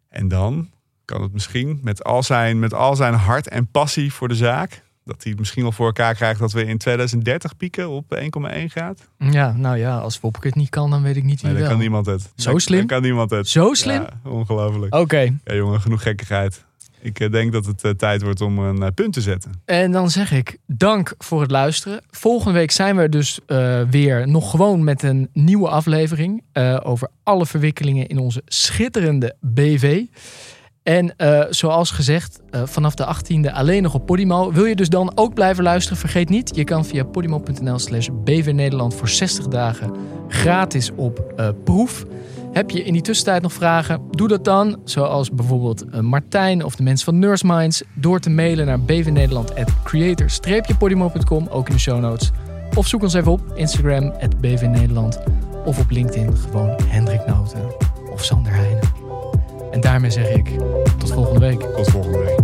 En dan kan het misschien met al zijn, met al zijn hart en passie voor de zaak, dat hij het misschien wel voor elkaar krijgt dat we in 2030 pieken op 1,1 graad. Ja, nou ja, als Wopke het niet kan, dan weet ik niet wie Nee, dan wel. kan niemand het. Zo slim? Dan kan niemand het. Zo slim? Ja, ongelooflijk. Oké, Ja, jongen, genoeg gekkigheid. Ik eh, denk dat het eh, tijd wordt om een eh, punt te zetten. En dan zeg ik dank voor het luisteren. Volgende week zijn we dus weer nog gewoon met een nieuwe aflevering over alle verwikkelingen in onze schitterende BV. En zoals gezegd, vanaf de 18e alleen nog op Podimo. Wil je dus dan ook blijven luisteren? Vergeet niet, je kan via podimo.nl slash BV Nederland voor 60 dagen gratis op proef. Heb je in die tussentijd nog vragen? Doe dat dan, zoals bijvoorbeeld eh, Martijn of de mensen van Nurse Minds, door te mailen naar bvnederland.creator-podimo.com, ook in de show notes. Of zoek ons even op Instagram, bvnederland. Of op LinkedIn gewoon Hendrik Noten of Sander Heijnen. En daarmee zeg ik tot volgende week. Tot volgende week.